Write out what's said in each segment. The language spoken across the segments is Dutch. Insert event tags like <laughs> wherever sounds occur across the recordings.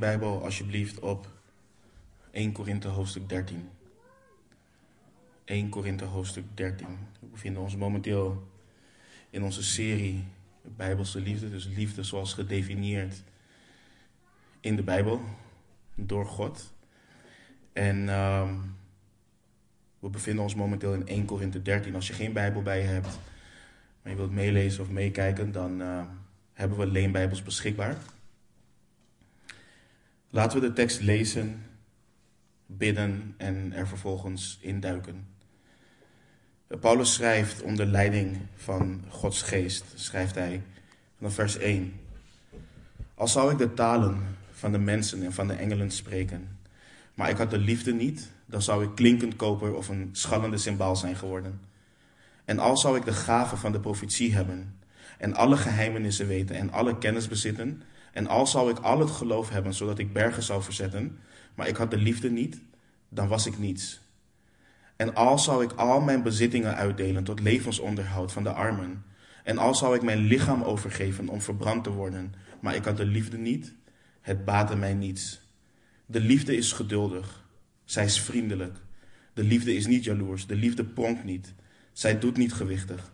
Bijbel alsjeblieft op 1 Korinthe hoofdstuk 13. 1 Korinthe hoofdstuk 13. We bevinden ons momenteel in onze serie Bijbelse liefde, dus liefde zoals gedefinieerd in de Bijbel door God. En ehm, we bevinden ons momenteel in 1 Korinthe 13. Als je geen Bijbel bij je hebt, maar je wilt meelezen of meekijken, dan uh, hebben we leenbijbels beschikbaar. Laten we de tekst lezen, bidden en er vervolgens induiken. Paulus schrijft onder leiding van Gods geest, schrijft hij vanaf vers 1. Al zou ik de talen van de mensen en van de engelen spreken, maar ik had de liefde niet, dan zou ik klinkend koper of een schallende symbaal zijn geworden. En al zou ik de gave van de profetie hebben, en alle geheimenissen weten en alle kennis bezitten, en al zou ik al het geloof hebben, zodat ik bergen zou verzetten, maar ik had de liefde niet, dan was ik niets. En al zou ik al mijn bezittingen uitdelen tot levensonderhoud van de armen, en al zou ik mijn lichaam overgeven om verbrand te worden, maar ik had de liefde niet, het baatte mij niets. De liefde is geduldig, zij is vriendelijk. De liefde is niet jaloers, de liefde pronkt niet, zij doet niet gewichtig.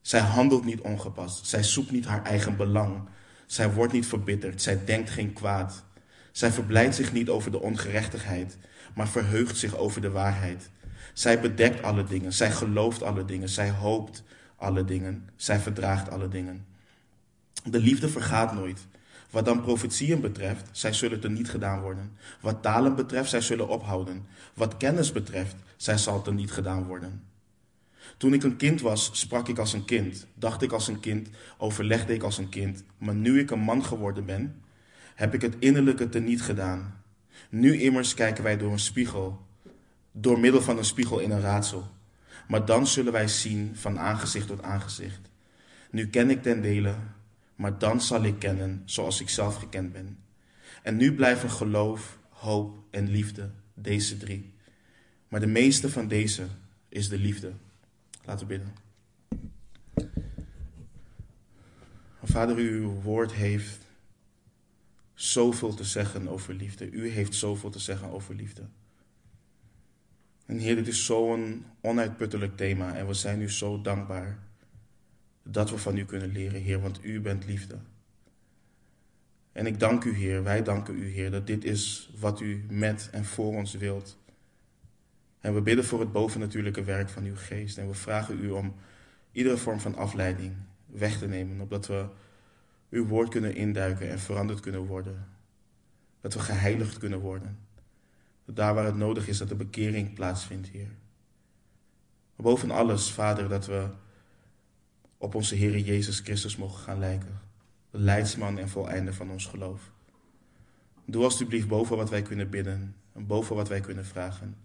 Zij handelt niet ongepast, zij zoekt niet haar eigen belang, zij wordt niet verbitterd, zij denkt geen kwaad. Zij verblijdt zich niet over de ongerechtigheid, maar verheugt zich over de waarheid. Zij bedekt alle dingen, zij gelooft alle dingen, zij hoopt alle dingen, zij verdraagt alle dingen. De liefde vergaat nooit. Wat dan profetieën betreft, zij zullen er niet gedaan worden. Wat talen betreft, zij zullen ophouden. Wat kennis betreft, zij zal er niet gedaan worden. Toen ik een kind was, sprak ik als een kind, dacht ik als een kind, overlegde ik als een kind. Maar nu ik een man geworden ben, heb ik het innerlijke teniet gedaan. Nu immers kijken wij door een spiegel, door middel van een spiegel in een raadsel. Maar dan zullen wij zien van aangezicht tot aangezicht. Nu ken ik ten dele, maar dan zal ik kennen zoals ik zelf gekend ben. En nu blijven geloof, hoop en liefde, deze drie. Maar de meeste van deze is de liefde. Laten we bidden. Vader, uw woord heeft zoveel te zeggen over liefde. U heeft zoveel te zeggen over liefde. En Heer, dit is zo'n onuitputtelijk thema en we zijn u zo dankbaar dat we van u kunnen leren, Heer, want u bent liefde. En ik dank u, Heer, wij danken u, Heer, dat dit is wat u met en voor ons wilt. En we bidden voor het bovennatuurlijke werk van uw geest. En we vragen u om iedere vorm van afleiding weg te nemen, opdat we uw woord kunnen induiken en veranderd kunnen worden. Dat we geheiligd kunnen worden. Dat daar waar het nodig is, dat de bekering plaatsvindt. Maar boven alles, Vader, dat we op onze Heer Jezus Christus mogen gaan lijken. De leidsman en voleinde van ons geloof. Doe alstublieft boven wat wij kunnen bidden en boven wat wij kunnen vragen.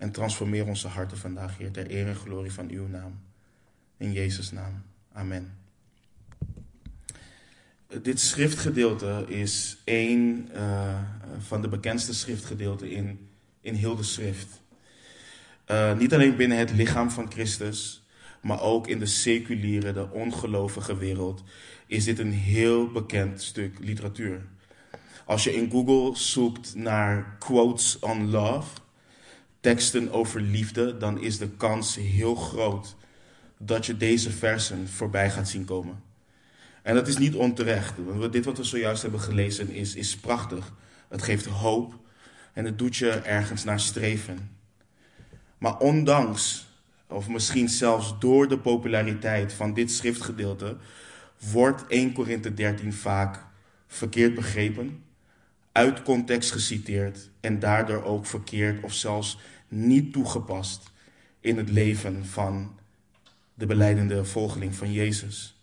En transformeer onze harten vandaag, Heer, ter eer en glorie van uw naam. In Jezus' naam. Amen. Dit schriftgedeelte is één uh, van de bekendste schriftgedeelten in, in heel de schrift. Uh, niet alleen binnen het lichaam van Christus, maar ook in de seculiere, de ongelovige wereld, is dit een heel bekend stuk literatuur. Als je in Google zoekt naar quotes on love, teksten over liefde, dan is de kans heel groot dat je deze versen voorbij gaat zien komen. En dat is niet onterecht. Want dit wat we zojuist hebben gelezen is, is prachtig. Het geeft hoop en het doet je ergens naar streven. Maar ondanks, of misschien zelfs door de populariteit van dit schriftgedeelte, wordt 1 Korinthe 13 vaak verkeerd begrepen, uit context geciteerd en daardoor ook verkeerd of zelfs niet toegepast in het leven van de beleidende volgeling van Jezus.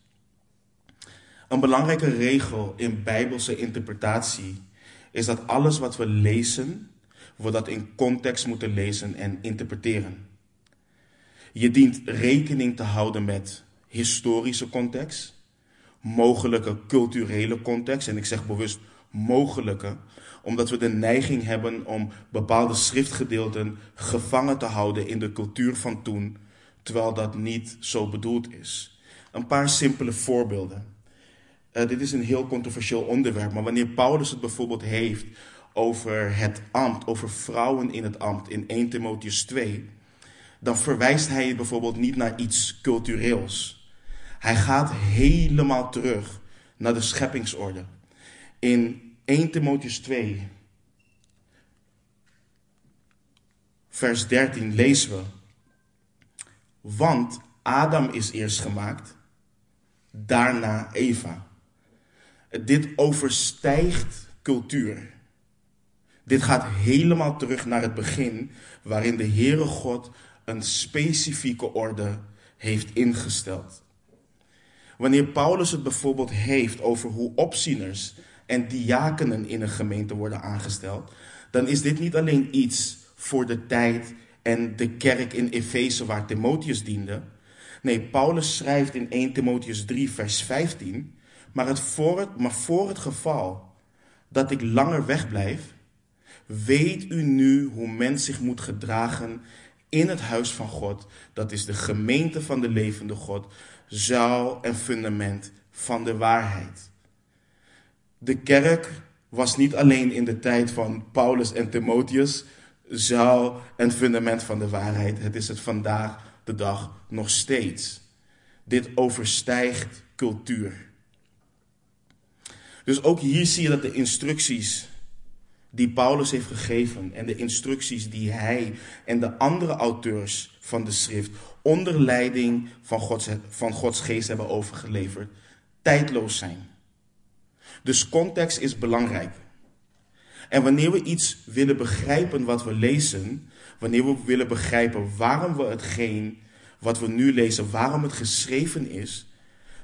Een belangrijke regel in bijbelse interpretatie is dat alles wat we lezen, we dat in context moeten lezen en interpreteren. Je dient rekening te houden met historische context, mogelijke culturele context, en ik zeg bewust mogelijke, omdat we de neiging hebben om bepaalde schriftgedeelten gevangen te houden in de cultuur van toen, terwijl dat niet zo bedoeld is. Een paar simpele voorbeelden. eh, dit is een heel controversieel onderwerp, maar wanneer Paulus het bijvoorbeeld heeft over het ambt, over vrouwen in het ambt in 1 Timotheus 2, dan verwijst hij bijvoorbeeld niet naar iets cultureels. Hij gaat helemaal terug naar de scheppingsorde. In 1 Timotheus 2, vers 13 lezen we. Want Adam is eerst gemaakt, daarna Eva. Dit overstijgt cultuur. Dit gaat helemaal terug naar het begin, waarin de Heere God een specifieke orde heeft ingesteld. Wanneer Paulus het bijvoorbeeld heeft over hoe opzieners en diakenen in een gemeente worden aangesteld, dan is dit niet alleen iets voor de tijd en de kerk in Efeze waar Timotheus diende. Nee, Paulus schrijft in 1 Timotheus 3, vers 15, maar, het voor het, maar voor het geval dat ik langer wegblijf, weet u nu hoe men zich moet gedragen in het huis van God, dat is de gemeente van de levende God, zuil en fundament van de waarheid. De kerk was niet alleen in de tijd van Paulus en Timotheus zuil en fundament van de waarheid. Het is het vandaag de dag nog steeds. Dit overstijgt cultuur. Dus ook hier zie je dat de instructies die Paulus heeft gegeven en de instructies die hij en de andere auteurs van de schrift onder leiding van Gods, van Gods geest hebben overgeleverd, tijdloos zijn. Dus context is belangrijk. En wanneer we iets willen begrijpen wat we lezen, wanneer we willen begrijpen waarom we hetgeen wat we nu lezen, waarom het geschreven is,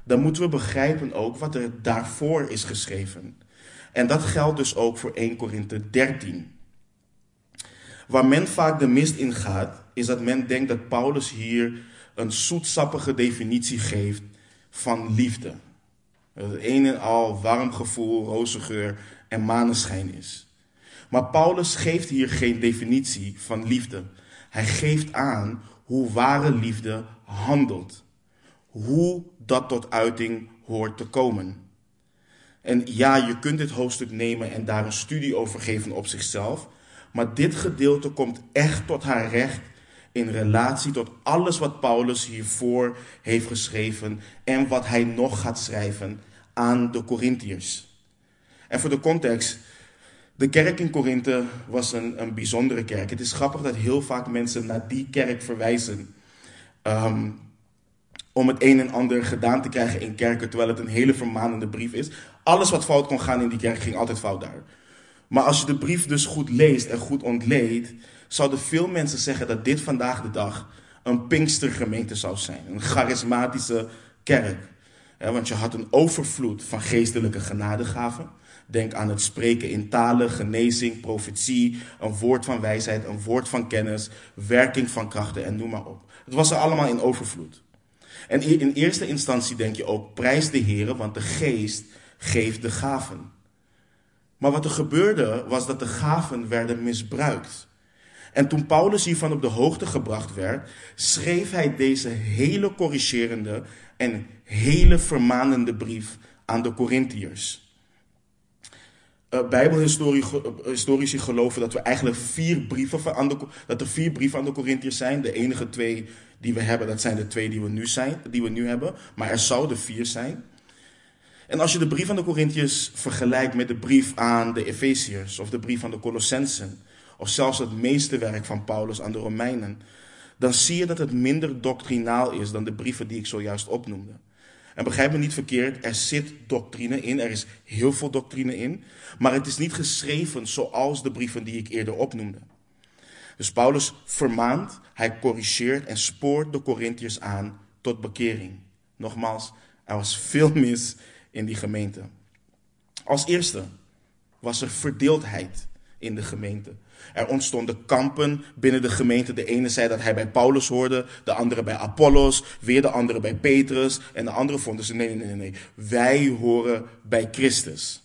dan moeten we begrijpen ook wat er daarvoor is geschreven. En dat geldt dus ook voor 1 Korinthe 13. Waar men vaak de mist in gaat, is dat men denkt dat Paulus hier een zoetsappige definitie geeft van liefde. Dat het een en al warm gevoel, roze geur en maneschijn is. Maar Paulus geeft hier geen definitie van liefde. Hij geeft aan hoe ware liefde handelt. Hoe dat tot uiting hoort te komen. En ja, je kunt dit hoofdstuk nemen en daar een studie over geven op zichzelf. Maar dit gedeelte komt echt tot haar recht in relatie tot alles wat Paulus hiervoor heeft geschreven en wat hij nog gaat schrijven aan de Corinthiërs. En voor de context, de kerk in Korinthe was een, een bijzondere kerk. Het is grappig dat heel vaak mensen naar die kerk verwijzen. Ehm, om het een en ander gedaan te krijgen in kerken, terwijl het een hele vermanende brief is. Alles wat fout kon gaan in die kerk ging altijd fout daar. Maar als je de brief dus goed leest en goed ontleedt, zouden veel mensen zeggen dat dit vandaag de dag een Pinkstergemeente zou zijn. Een charismatische kerk. want je had een overvloed van geestelijke genadegaven. Denk aan het spreken in talen, genezing, profetie, een woord van wijsheid, een woord van kennis, werking van krachten en noem maar op. Het was er allemaal in overvloed. En in eerste instantie denk je ook, prijs de Heer, want de geest geeft de gaven. Maar wat er gebeurde was dat de gaven werden misbruikt. En toen Paulus hiervan op de hoogte gebracht werd, schreef hij deze hele corrigerende en hele vermanende brief aan de Corinthiërs. Uh, Bijbelhistorici geloven dat we eigenlijk vier brieven aan de, dat er vier brieven aan de Corinthiërs zijn. De enige twee die we hebben, dat zijn de twee die we nu, zijn, die we nu hebben. Maar er zouden vier zijn. En als je de brief aan de Corinthiërs vergelijkt met de brief aan de Efeziërs of de brief aan de Colossensen, of zelfs het meeste werk van Paulus aan de Romeinen, dan zie je dat het minder doctrinaal is dan de brieven die ik zojuist opnoemde. En begrijp me niet verkeerd, er zit doctrine in, er is heel veel doctrine in, maar het is niet geschreven zoals de brieven die ik eerder opnoemde. Dus Paulus vermaant, hij corrigeert en spoort de Corinthiërs aan tot bekering. Nogmaals, er was veel mis in die gemeente. Als eerste was er verdeeldheid in de gemeente. Er ontstonden kampen binnen de gemeente. De ene zei dat hij bij Paulus hoorde, de andere bij Apollos, weer de andere bij Petrus. En de andere vonden ze: nee, nee, nee, nee. Wij horen bij Christus.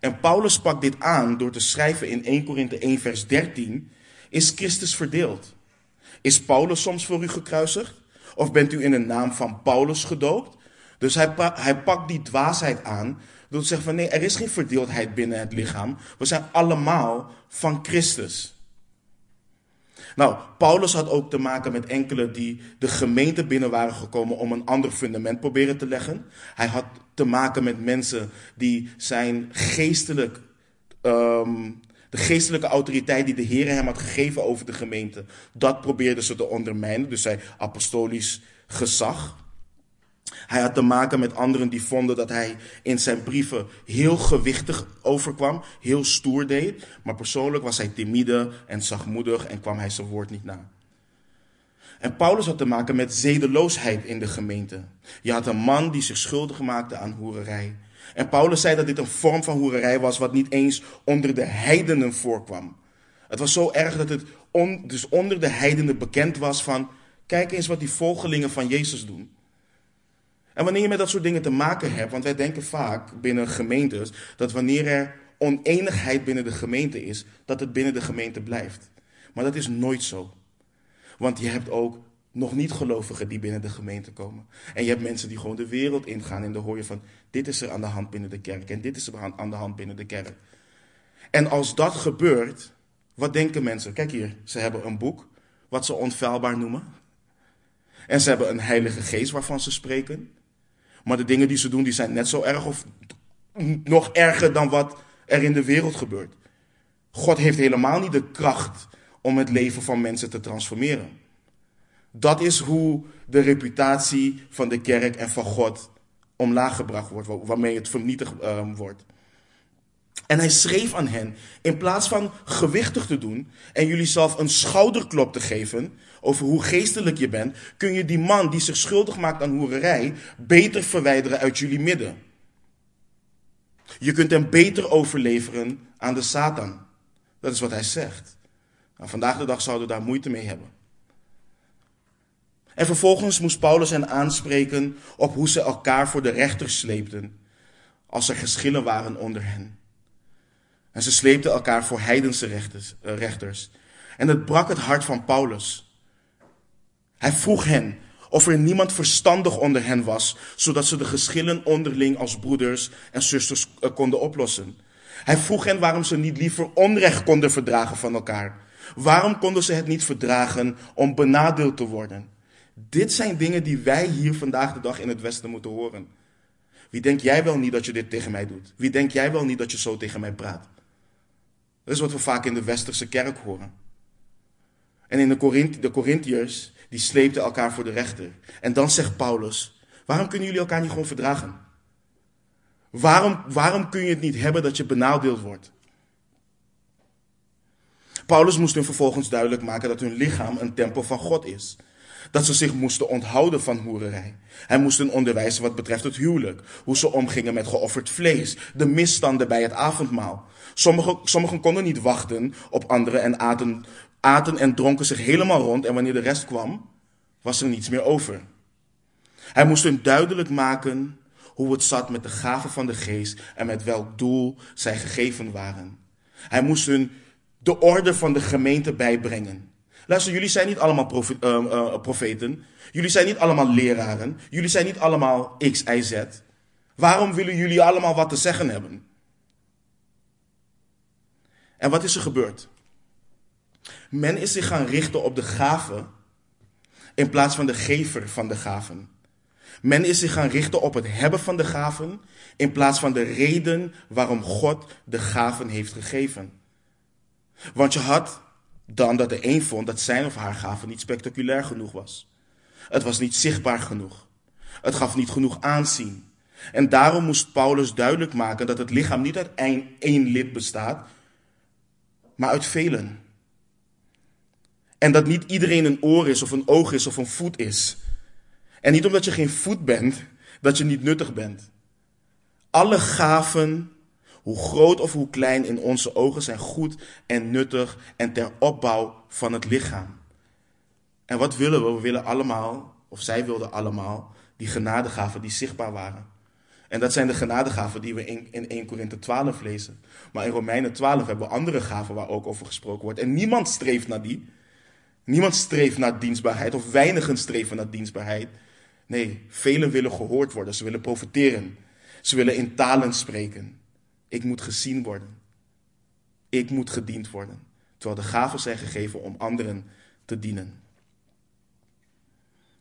En Paulus sprak dit aan door te schrijven in 1 Korinthe 1, vers 13: Is Christus verdeeld? Is Paulus soms voor u gekruisigd? Of bent u in de naam van Paulus gedoopt? Dus hij, hij pakt die dwaasheid aan door zeggen van nee, er is geen verdeeldheid binnen het lichaam. We zijn allemaal van Christus. Nou, Paulus had ook te maken met enkele die de gemeente binnen waren gekomen om een ander fundament proberen te leggen. Hij had te maken met mensen die zijn geestelijk, ehm, de geestelijke autoriteit die de Heer hem had gegeven over de gemeente, dat probeerden ze te ondermijnen. Dus hij apostolisch gezag. Hij had te maken met anderen die vonden dat hij in zijn brieven heel gewichtig overkwam, heel stoer deed. Maar persoonlijk was hij timide en zachtmoedig en kwam hij zijn woord niet na. En Paulus had te maken met zedeloosheid in de gemeente. Je had een man die zich schuldig maakte aan hoererij. En Paulus zei dat dit een vorm van hoererij was wat niet eens onder de heidenen voorkwam. Het was zo erg dat het dus onder de heidenen bekend was van, kijk eens wat die volgelingen van Jezus doen. En wanneer je met dat soort dingen te maken hebt, want wij denken vaak binnen gemeentes dat wanneer er oneenigheid binnen de gemeente is, dat het binnen de gemeente blijft. Maar dat is nooit zo. Want je hebt ook nog niet gelovigen die binnen de gemeente komen. En je hebt mensen die gewoon de wereld ingaan en dan hoor je van dit is er aan de hand binnen de kerk en dit is er aan de hand binnen de kerk. En als dat gebeurt, wat denken mensen? Kijk hier, ze hebben een boek wat ze onfeilbaar noemen. En ze hebben een heilige geest waarvan ze spreken. Maar de dingen die ze doen, die zijn net zo erg of nog erger dan wat er in de wereld gebeurt. God heeft helemaal niet de kracht om het leven van mensen te transformeren. Dat is hoe de reputatie van de kerk en van God omlaag gebracht wordt, waarmee het vernietigd ehm, wordt. En hij schreef aan hen, in plaats van gewichtig te doen en jullie zelf een schouderklop te geven over hoe geestelijk je bent, kun je die man die zich schuldig maakt aan hoererij beter verwijderen uit jullie midden. Je kunt hem beter overleveren aan de Satan. Dat is wat hij zegt. Nou, vandaag de dag zouden we daar moeite mee hebben. En vervolgens moest Paulus hen aanspreken op hoe ze elkaar voor de rechter sleepten als er geschillen waren onder hen. En ze sleepten elkaar voor heidense eh, rechters. En het brak het hart van Paulus. Hij vroeg hen of er niemand verstandig onder hen was, zodat ze de geschillen onderling als broeders en zusters eh, konden oplossen. Hij vroeg hen waarom ze niet liever onrecht konden verdragen van elkaar. Waarom konden ze het niet verdragen om benadeeld te worden? Dit zijn dingen die wij hier vandaag de dag in het Westen moeten horen. Wie denk jij wel niet dat je dit tegen mij doet? Wie denk jij wel niet dat je zo tegen mij praat? Dat is wat we vaak in de westerse kerk horen. En in de, de Corinthiërs, die sleepten elkaar voor de rechter. En dan zegt Paulus, waarom kunnen jullie elkaar niet gewoon verdragen? Waarom, waarom kun je het niet hebben dat je benadeeld wordt? Paulus moest hun vervolgens duidelijk maken dat hun lichaam een tempel van God is. Dat ze zich moesten onthouden van hoererij. Hij moest hen onderwijzen wat betreft het huwelijk. Hoe ze omgingen met geofferd vlees. De misstanden bij het avondmaal. Sommigen, sommigen konden niet wachten op anderen en aten, aten en dronken zich helemaal rond. En wanneer de rest kwam, was er niets meer over. Hij moest hun duidelijk maken hoe het zat met de gaven van de geest en met welk doel zij gegeven waren. Hij moest hun de orde van de gemeente bijbrengen. Luister, jullie zijn niet allemaal uh, profeten. Jullie zijn niet allemaal leraren. Jullie zijn niet allemaal X, Y, Z. Waarom willen jullie allemaal wat te zeggen hebben? En wat is er gebeurd? Men is zich gaan richten op de gaven in plaats van de gever van de gaven. Men is zich gaan richten op het hebben van de gaven in plaats van de reden waarom God de gaven heeft gegeven. Want je had dan dat de een vond dat zijn of haar gave niet spectaculair genoeg was. Het was niet zichtbaar genoeg. Het gaf niet genoeg aanzien. En daarom moest Paulus duidelijk maken dat het lichaam niet uit één lid bestaat, maar uit velen. En dat niet iedereen een oor is, of een oog is, of een voet is. En niet omdat je geen voet bent, dat je niet nuttig bent. Alle gaven hoe groot of hoe klein in onze ogen zijn goed en nuttig en ter opbouw van het lichaam. En wat willen we? We willen allemaal, of zij wilden allemaal, die genadegaven die zichtbaar waren. En dat zijn de genadegaven die we in, in 1 Korinthe 12 lezen. Maar in Romeinen 12 hebben we andere gaven waar ook over gesproken wordt. En niemand streeft naar die. Niemand streeft naar dienstbaarheid, of weinigen streven naar dienstbaarheid. Nee, velen willen gehoord worden. Ze willen profiteren. Ze willen in talen spreken. Ik moet gezien worden. Ik moet gediend worden. Terwijl de gaven zijn gegeven om anderen te dienen.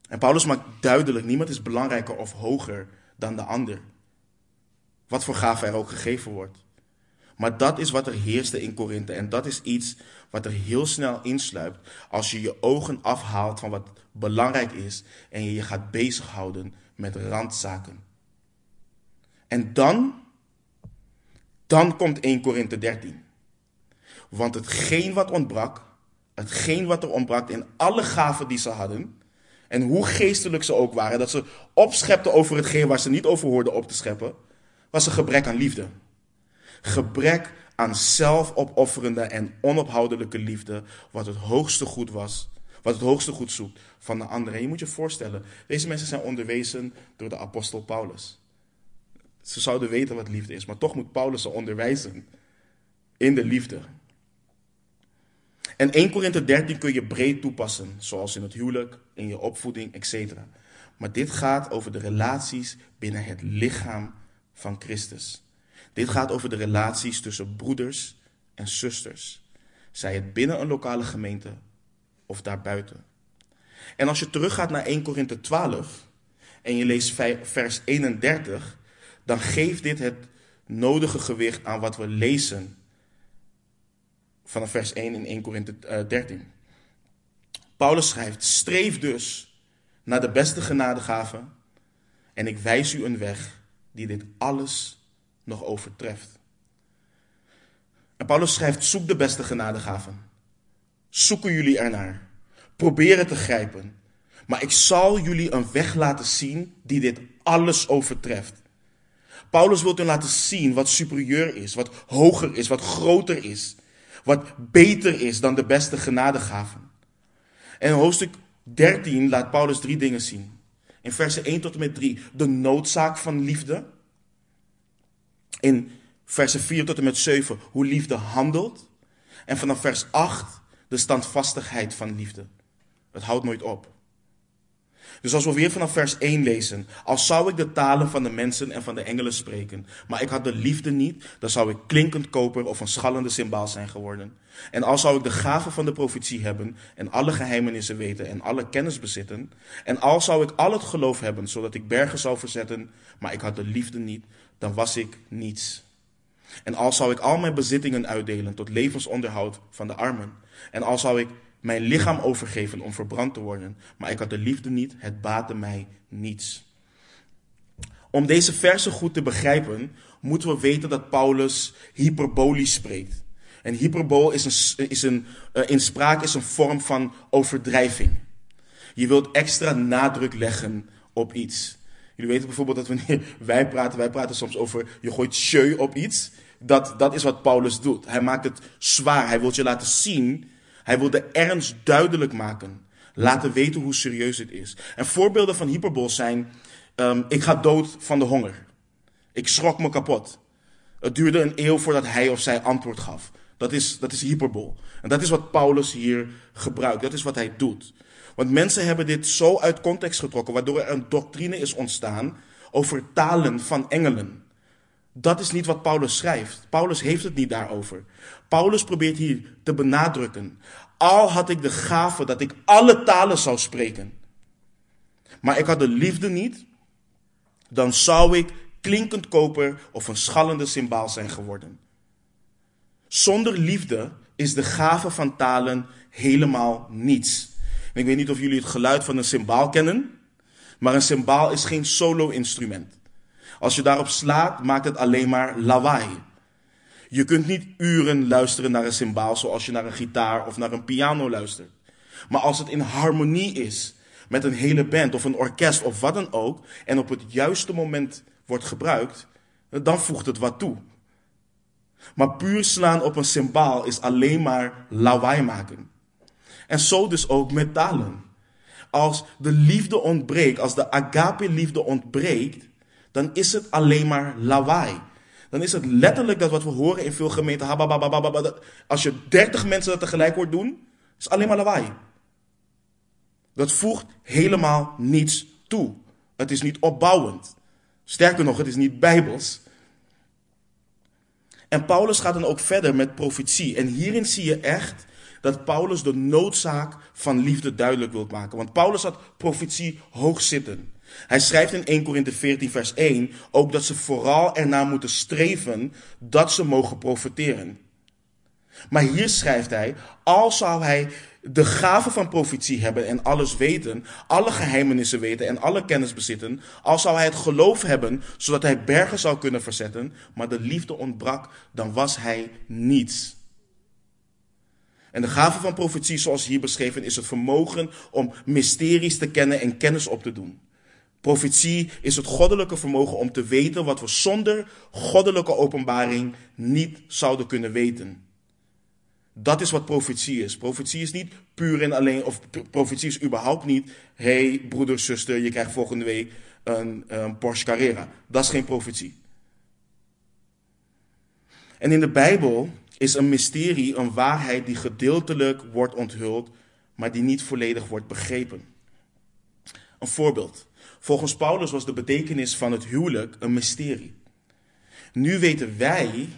En Paulus maakt duidelijk: niemand is belangrijker of hoger dan de ander. Wat voor gave er ook gegeven wordt. Maar dat is wat er heerste in Korinthe. En dat is iets wat er heel snel insluipt als je je ogen afhaalt van wat belangrijk is en je je gaat bezighouden met randzaken. En dan, dan komt 1 Korinthe 13. Want hetgeen wat ontbrak, hetgeen wat er ontbrak in alle gaven die ze hadden, en hoe geestelijk ze ook waren, dat ze opschepten over hetgeen waar ze niet over hoorden op te scheppen, was een gebrek aan liefde. Gebrek aan zelfopofferende en onophoudelijke liefde, wat het hoogste goed was, wat het hoogste goed zoekt van de anderen. En je moet je voorstellen, deze mensen zijn onderwezen door de apostel Paulus. Ze zouden weten wat liefde is, maar toch moet Paulus ze onderwijzen in de liefde. En 1 Korinthe 13 kun je breed toepassen, zoals in het huwelijk, in je opvoeding, etc. Maar dit gaat over de relaties binnen het lichaam van Christus. Dit gaat over de relaties tussen broeders en zusters. Zij het binnen een lokale gemeente of daarbuiten. En als je teruggaat naar 1 Korinthe 12 en je leest vers 31, dan geeft dit het nodige gewicht aan wat we lezen vanaf vers 1 in 1 Korinthe 13. Eh, Paulus schrijft: Streef dus naar de beste genadegave en ik wijs u een weg die dit alles nog overtreft. En Paulus schrijft: Zoek de beste genadegaven. Zoeken jullie ernaar. Probeer het te grijpen. Maar ik zal jullie een weg laten zien die dit alles overtreft. Paulus wil laten zien wat superieur is, wat hoger is, wat groter is, wat beter is dan de beste genadegaven. En in hoofdstuk 13 laat Paulus drie dingen zien. In versen 1 tot en met 3 de noodzaak van liefde. In versen 4 tot en met 7 hoe liefde handelt. En vanaf vers 8 de standvastigheid van liefde. Het houdt nooit op. Dus als we weer vanaf vers 1 lezen, als zou ik de talen van de mensen en van de engelen spreken, maar ik had de liefde niet, dan zou ik klinkend koper of een schallende symbaal zijn geworden. En als zou ik de gave van de profetie hebben en alle geheimenissen weten en alle kennis bezitten, en als zou ik al het geloof hebben, zodat ik bergen zou verzetten, maar ik had de liefde niet, dan was ik niets. En als zou ik al mijn bezittingen uitdelen tot levensonderhoud van de armen, en als zou ik mijn lichaam overgeven om verbrand te worden, maar ik had de liefde niet, het baatte mij niets. Om deze versen goed te begrijpen, moeten we weten dat Paulus hyperbolisch spreekt. En hyperbool is een, is een, uh, in spraak is een vorm van overdrijving. Je wilt extra nadruk leggen op iets. Jullie weten bijvoorbeeld dat wanneer <laughs> wij praten, wij praten soms over je gooit sjeu op iets. Dat, dat is wat Paulus doet. Hij maakt het zwaar. Hij wil je laten zien hij wil de ernst duidelijk maken. Laten weten hoe serieus het is. En voorbeelden van hyperbol zijn: ehm, ik ga dood van de honger. Ik schrok me kapot. Het duurde een eeuw voordat hij of zij antwoord gaf. Dat is, dat is hyperbol. En dat is wat Paulus hier gebruikt. Dat is wat hij doet. Want mensen hebben dit zo uit context getrokken, waardoor er een doctrine is ontstaan over talen van engelen. Dat is niet wat Paulus schrijft. Paulus heeft het niet daarover. Paulus probeert hier te benadrukken. Al had ik de gave dat ik alle talen zou spreken, maar ik had de liefde niet, dan zou ik klinkend koper of een schallende symbaal zijn geworden. Zonder liefde is de gave van talen helemaal niets. Ik weet niet of jullie het geluid van een symbaal kennen, maar een symbaal is geen solo-instrument. Als je daarop slaat, maakt het alleen maar lawaai. Je kunt niet uren luisteren naar een symbaal zoals je naar een gitaar of naar een piano luistert. Maar als het in harmonie is met een hele band of een orkest of wat dan ook, en op het juiste moment wordt gebruikt, dan voegt het wat toe. Maar puur slaan op een symbaal is alleen maar lawaai maken. En zo dus ook met talen. Als de liefde ontbreekt, als de agape-liefde ontbreekt, dan is het alleen maar lawaai. Dan is het letterlijk dat wat we horen in veel gemeenten. Als je dertig mensen dat tegelijk hoort doen, is alleen maar lawaai. Dat voegt helemaal niets toe. Het is niet opbouwend. Sterker nog, het is niet bijbels. En Paulus gaat dan ook verder met profetie. En hierin zie je echt dat Paulus de noodzaak van liefde duidelijk wil maken. Want Paulus had profetie hoog zitten. Hij schrijft in 1 Korinthe 14, vers 1 ook dat ze vooral ernaar moeten streven dat ze mogen profeteren. Maar hier schrijft hij, al zou hij de gave van profetie hebben en alles weten, alle geheimenissen weten en alle kennis bezitten, al zou hij het geloof hebben, zodat hij bergen zou kunnen verzetten, maar de liefde ontbrak, dan was hij niets. En de gave van profetie, zoals hier beschreven, is het vermogen om mysteries te kennen en kennis op te doen. Profetie is het goddelijke vermogen om te weten wat we zonder goddelijke openbaring niet zouden kunnen weten. Dat is wat profetie is. Profetie is niet puur en alleen, of profetie is überhaupt niet, hey broeder, zuster, je krijgt volgende week een, een Porsche Carrera. Dat is geen profetie. En in de Bijbel is een mysterie een waarheid die gedeeltelijk wordt onthuld, maar die niet volledig wordt begrepen. Een voorbeeld. Volgens Paulus was de betekenis van het huwelijk een mysterie. Nu weten wij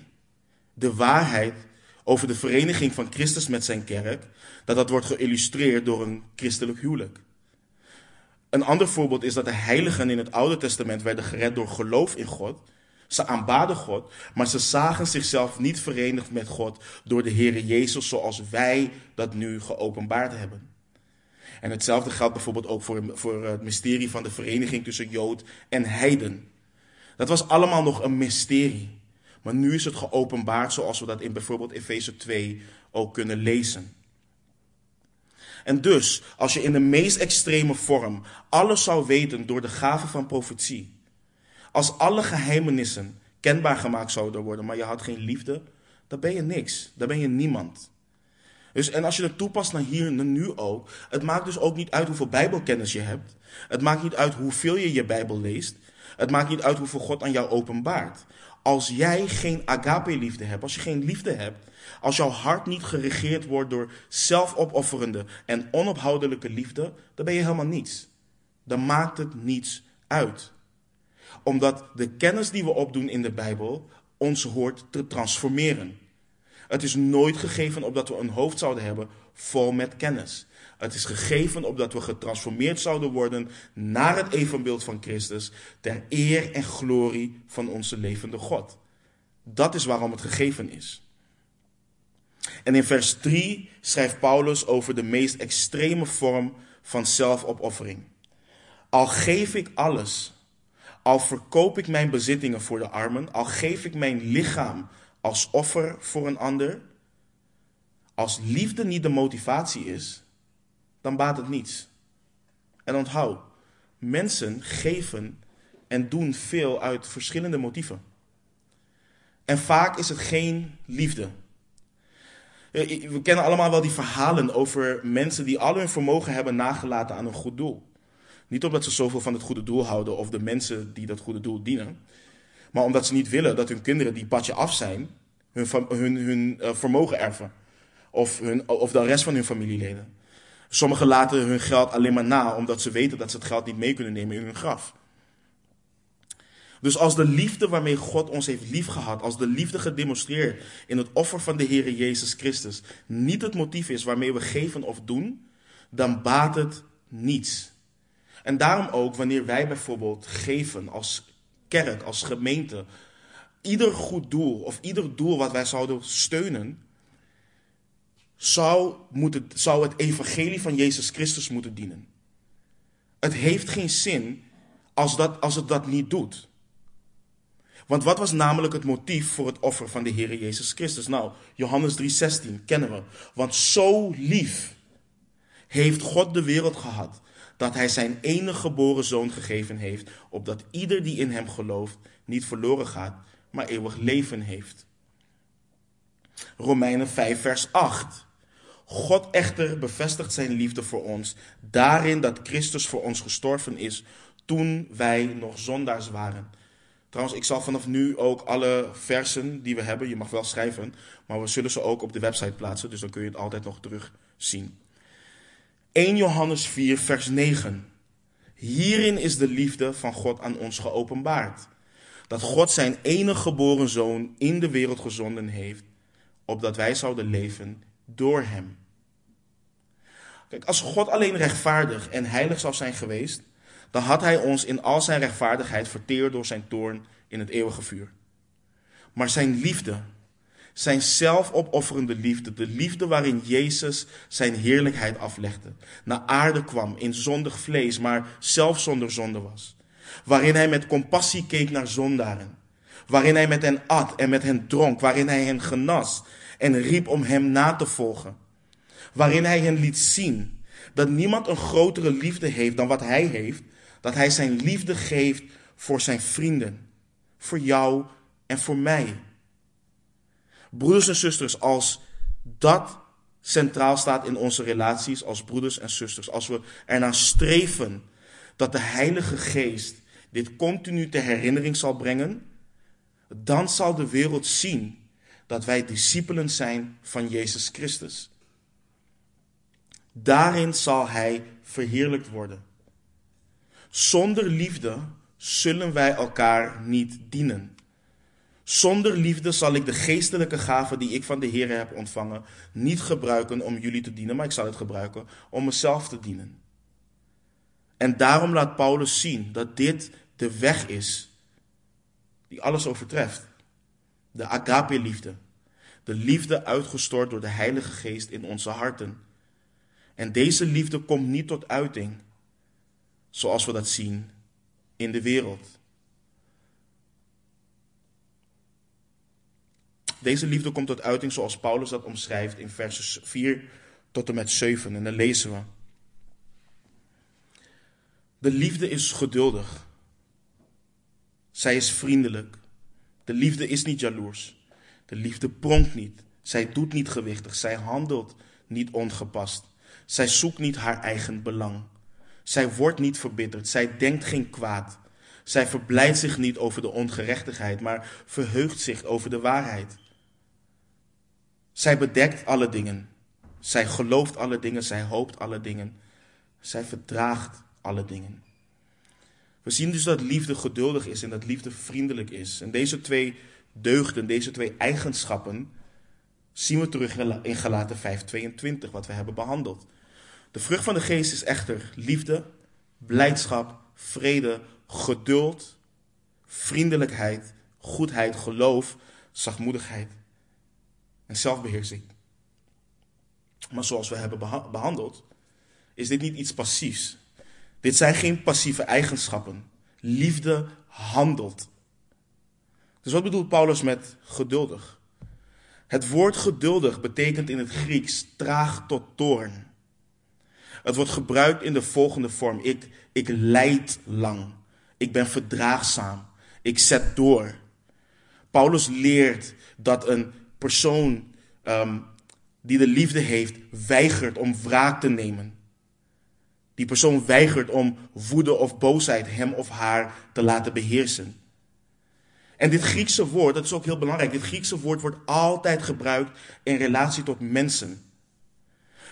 de waarheid over de vereniging van Christus met zijn kerk, dat dat wordt geïllustreerd door een christelijk huwelijk. Een ander voorbeeld is dat de heiligen in het Oude Testament werden gered door geloof in God. Ze aanbaden God, maar ze zagen zichzelf niet verenigd met God door de Heere Jezus zoals wij dat nu geopenbaard hebben. En hetzelfde geldt bijvoorbeeld ook voor, voor het mysterie van de vereniging tussen Jood en Heiden. Dat was allemaal nog een mysterie. Maar nu is het geopenbaard zoals we dat in bijvoorbeeld Efeze 2 ook kunnen lezen. En dus, als je in de meest extreme vorm alles zou weten door de gave van profetie, als alle geheimenissen kenbaar gemaakt zouden worden, maar je had geen liefde, dan ben je niks. Dan ben je niemand. Dus, en als je het toepast naar hier en nu ook, het maakt dus ook niet uit hoeveel Bijbelkennis je hebt. Het maakt niet uit hoeveel je je Bijbel leest. Het maakt niet uit hoeveel God aan jou openbaart. Als jij geen agape-liefde hebt, als je geen liefde hebt, als jouw hart niet geregeerd wordt door zelfopofferende en onophoudelijke liefde, dan ben je helemaal niets. Dan maakt het niets uit. Omdat de kennis die we opdoen in de Bijbel ons hoort te transformeren. Het is nooit gegeven opdat we een hoofd zouden hebben vol met kennis. Het is gegeven opdat we getransformeerd zouden worden naar het evenbeeld van Christus, ter eer en glorie van onze levende God. Dat is waarom het gegeven is. En in vers 3 schrijft Paulus over de meest extreme vorm van zelfopoffering. Al geef ik alles, al verkoop ik mijn bezittingen voor de armen, al geef ik mijn lichaam als offer voor een ander, als liefde niet de motivatie is, dan baat het niets. En onthoud, mensen geven en doen veel uit verschillende motieven. En vaak is het geen liefde. Eh, we kennen allemaal wel die verhalen over mensen die al hun vermogen hebben nagelaten aan een goed doel. Niet omdat ze zoveel van het goede doel houden of de mensen die dat goede doel dienen, maar omdat ze niet willen dat hun kinderen die padje af zijn, hun, hun, hun eh, vermogen erven. Of, hun, of de rest van hun familieleden. Sommigen laten hun geld alleen maar na, omdat ze weten dat ze het geld niet mee kunnen nemen in hun graf. Dus als de liefde waarmee God ons heeft liefgehad, als de liefde gedemonstreerd in het offer van de Heer Jezus Christus, niet het motief is waarmee we geven of doen, dan baat het niets. En daarom ook wanneer wij bijvoorbeeld geven als kerk, als gemeente, ieder goed doel of ieder doel wat wij zouden steunen, zou, moeten, zou het evangelie van Jezus Christus moeten dienen. Het heeft geen zin als, dat, als het dat niet doet. Want wat was namelijk het motief voor het offer van de Heer Jezus Christus? Nou, Johannes 3:16 kennen we. Want zo lief heeft God de wereld gehad dat hij zijn enige geboren zoon gegeven heeft, opdat ieder die in hem gelooft niet verloren gaat, maar eeuwig leven heeft. Romeinen 5, vers 8. God echter bevestigt zijn liefde voor ons daarin dat Christus voor ons gestorven is toen wij nog zondaars waren. Trouwens, ik zal vanaf nu ook alle versen die we hebben, je mag wel schrijven, maar we zullen ze ook op de website plaatsen, dus dan kun je het altijd nog terugzien. 1 Johannes 4, vers 9. Hierin is de liefde van God aan ons geopenbaard. Dat God zijn enige geboren zoon in de wereld gezonden heeft, opdat wij zouden leven door hem. Kijk, als God alleen rechtvaardig en heilig zou zijn geweest, dan had hij ons in al zijn rechtvaardigheid verteerd door zijn toorn in het eeuwige vuur. Maar zijn liefde, zijn zelfopofferende liefde, de liefde waarin Jezus zijn heerlijkheid aflegde, naar aarde kwam in zondig vlees, maar zelf zonder zonde was. Waarin hij met compassie keek naar zondaren, waarin hij met hen at en met hen dronk, waarin hij hen genas en riep om hem na te volgen. Waarin hij hen liet zien dat niemand een grotere liefde heeft dan wat hij heeft, dat hij zijn liefde geeft voor zijn vrienden, voor jou en voor mij. Broeders en zusters, als dat centraal staat in onze relaties als broeders en zusters, als we ernaar streven dat de Heilige Geest dit continu ter herinnering zal brengen, dan zal de wereld zien dat wij discipelen zijn van Jezus Christus. Daarin zal Hij verheerlijkt worden. Zonder liefde zullen wij elkaar niet dienen. Zonder liefde zal ik de geestelijke gaven die ik van de Heer heb ontvangen niet gebruiken om jullie te dienen, maar ik zal het gebruiken om mezelf te dienen. En daarom laat Paulus zien dat dit de weg is die alles overtreft. De agape-liefde. De liefde uitgestort door de Heilige Geest in onze harten. En deze liefde komt niet tot uiting zoals we dat zien in de wereld. Deze liefde komt tot uiting zoals Paulus dat omschrijft in versen 4 tot en met 7. En dan lezen we. De liefde is geduldig. Zij is vriendelijk. De liefde is niet jaloers. De liefde pronkt niet. Zij doet niet gewichtig. Zij handelt niet ongepast. Zij zoekt niet haar eigen belang. Zij wordt niet verbitterd. Zij denkt geen kwaad. Zij verblijdt zich niet over de ongerechtigheid, maar verheugt zich over de waarheid. Zij bedekt alle dingen. Zij gelooft alle dingen. Zij hoopt alle dingen. Zij verdraagt alle dingen. We zien dus dat liefde geduldig is en dat liefde vriendelijk is. En deze twee deugden, deze twee eigenschappen, zien we terug in Galaten 5:22, wat we hebben behandeld. De vrucht van de geest is echter liefde, blijdschap, vrede, geduld, vriendelijkheid, goedheid, geloof, zachtmoedigheid en zelfbeheersing. Maar zoals we hebben behandeld, is dit niet iets passiefs. Dit zijn geen passieve eigenschappen. Liefde handelt. Dus wat bedoelt Paulus met geduldig? Het woord geduldig betekent in het Grieks traag tot toorn. Het wordt gebruikt in de volgende vorm. Ik, ik leid lang. Ik ben verdraagzaam. Ik zet door. Paulus leert dat een persoon um, die de liefde heeft, weigert om wraak te nemen. Die persoon weigert om woede of boosheid hem of haar te laten beheersen. En dit Griekse woord, dat is ook heel belangrijk, dit Griekse woord wordt altijd gebruikt in relatie tot mensen.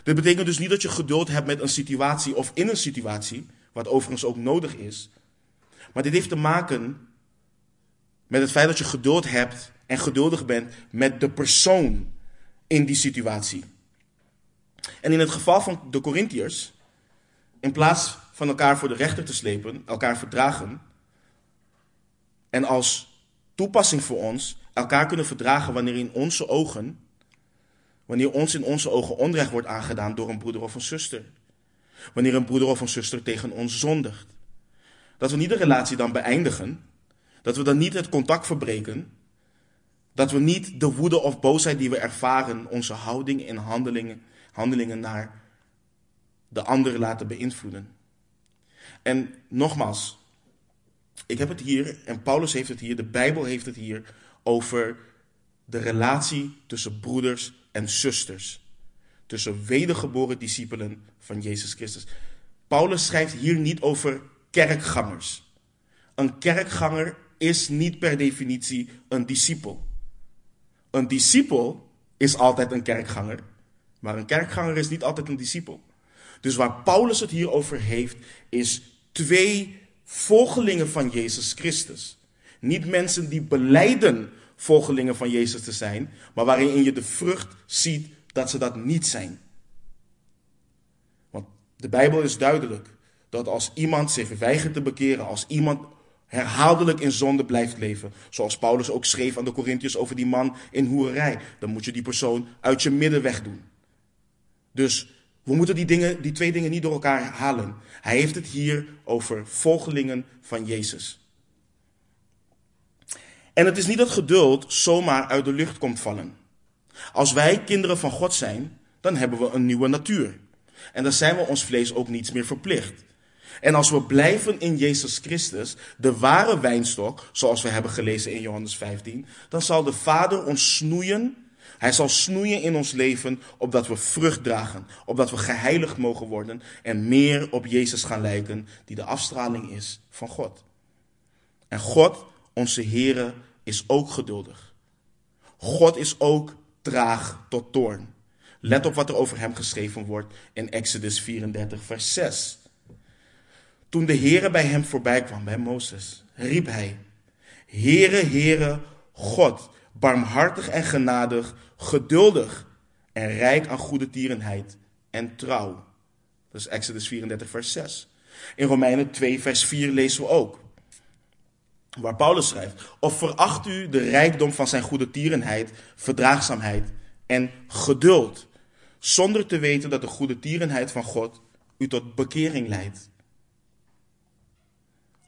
Dit betekent dus niet dat je geduld hebt met een situatie of in een situatie, wat overigens ook nodig is. Maar dit heeft te maken met het feit dat je geduld hebt en geduldig bent met de persoon in die situatie. En in het geval van de Corinthiërs, in plaats van elkaar voor de rechter te slepen, elkaar verdragen, en als toepassing voor ons elkaar kunnen verdragen wanneer in onze ogen Wanneer ons in onze ogen onrecht wordt aangedaan door een broeder of een zuster. Wanneer een broeder of een zuster tegen ons zondigt. Dat we niet de relatie dan beëindigen. Dat we dan niet het contact verbreken. Dat we niet de woede of boosheid die we ervaren, onze houding en handelingen, handelingen naar de ander laten beïnvloeden. En nogmaals, ik heb het hier, en Paulus heeft het hier, de Bijbel heeft het hier over de relatie tussen broeders en zusters. Tussen wedergeboren discipelen van Jezus Christus. Paulus schrijft hier niet over kerkgangers. Een kerkganger is niet per definitie een discipel. Een discipel is altijd een kerkganger, maar een kerkganger is niet altijd een discipel. Dus waar Paulus het hier over heeft, is twee volgelingen van Jezus Christus. Niet mensen die beleiden volgelingen van Jezus te zijn, maar waarin je de vrucht ziet dat ze dat niet zijn. Want de Bijbel is duidelijk dat als iemand zich weigert te bekeren, als iemand herhaaldelijk in zonde blijft leven, zoals Paulus ook schreef aan de Corinthiërs over die man in hoerij, dan moet je die persoon uit je midden wegdoen. Dus we moeten die, dingen, die twee dingen niet door elkaar halen. Hij heeft het hier over volgelingen van Jezus. En het is niet dat geduld zomaar uit de lucht komt vallen. Als wij kinderen van God zijn, dan hebben we een nieuwe natuur. En dan zijn we ons vlees ook niets meer verplicht. En als we blijven in Jezus Christus, de ware wijnstok, zoals we hebben gelezen in Johannes 15, dan zal de Vader ons snoeien. Hij zal snoeien in ons leven, opdat we vrucht dragen, opdat we geheiligd mogen worden en meer op Jezus gaan lijken, die de afstraling is van God. En God, onze Heere, is ook geduldig. God is ook traag tot toorn. Let op wat er over hem geschreven wordt in Exodus 34, vers 6. Toen de Heere bij hem voorbij kwam, bij Mozes, riep hij: Heere, Heere, God, barmhartig en genadig, geduldig en rijk aan goede tierenheid en trouw. Dat is Exodus 34, vers 6. In Romeinen 2, vers 4 lezen we ook. Waar Paulus schrijft: Of veracht u de rijkdom van zijn goede tierenheid, verdraagzaamheid en geduld, zonder te weten dat de goede tierenheid van God u tot bekering leidt.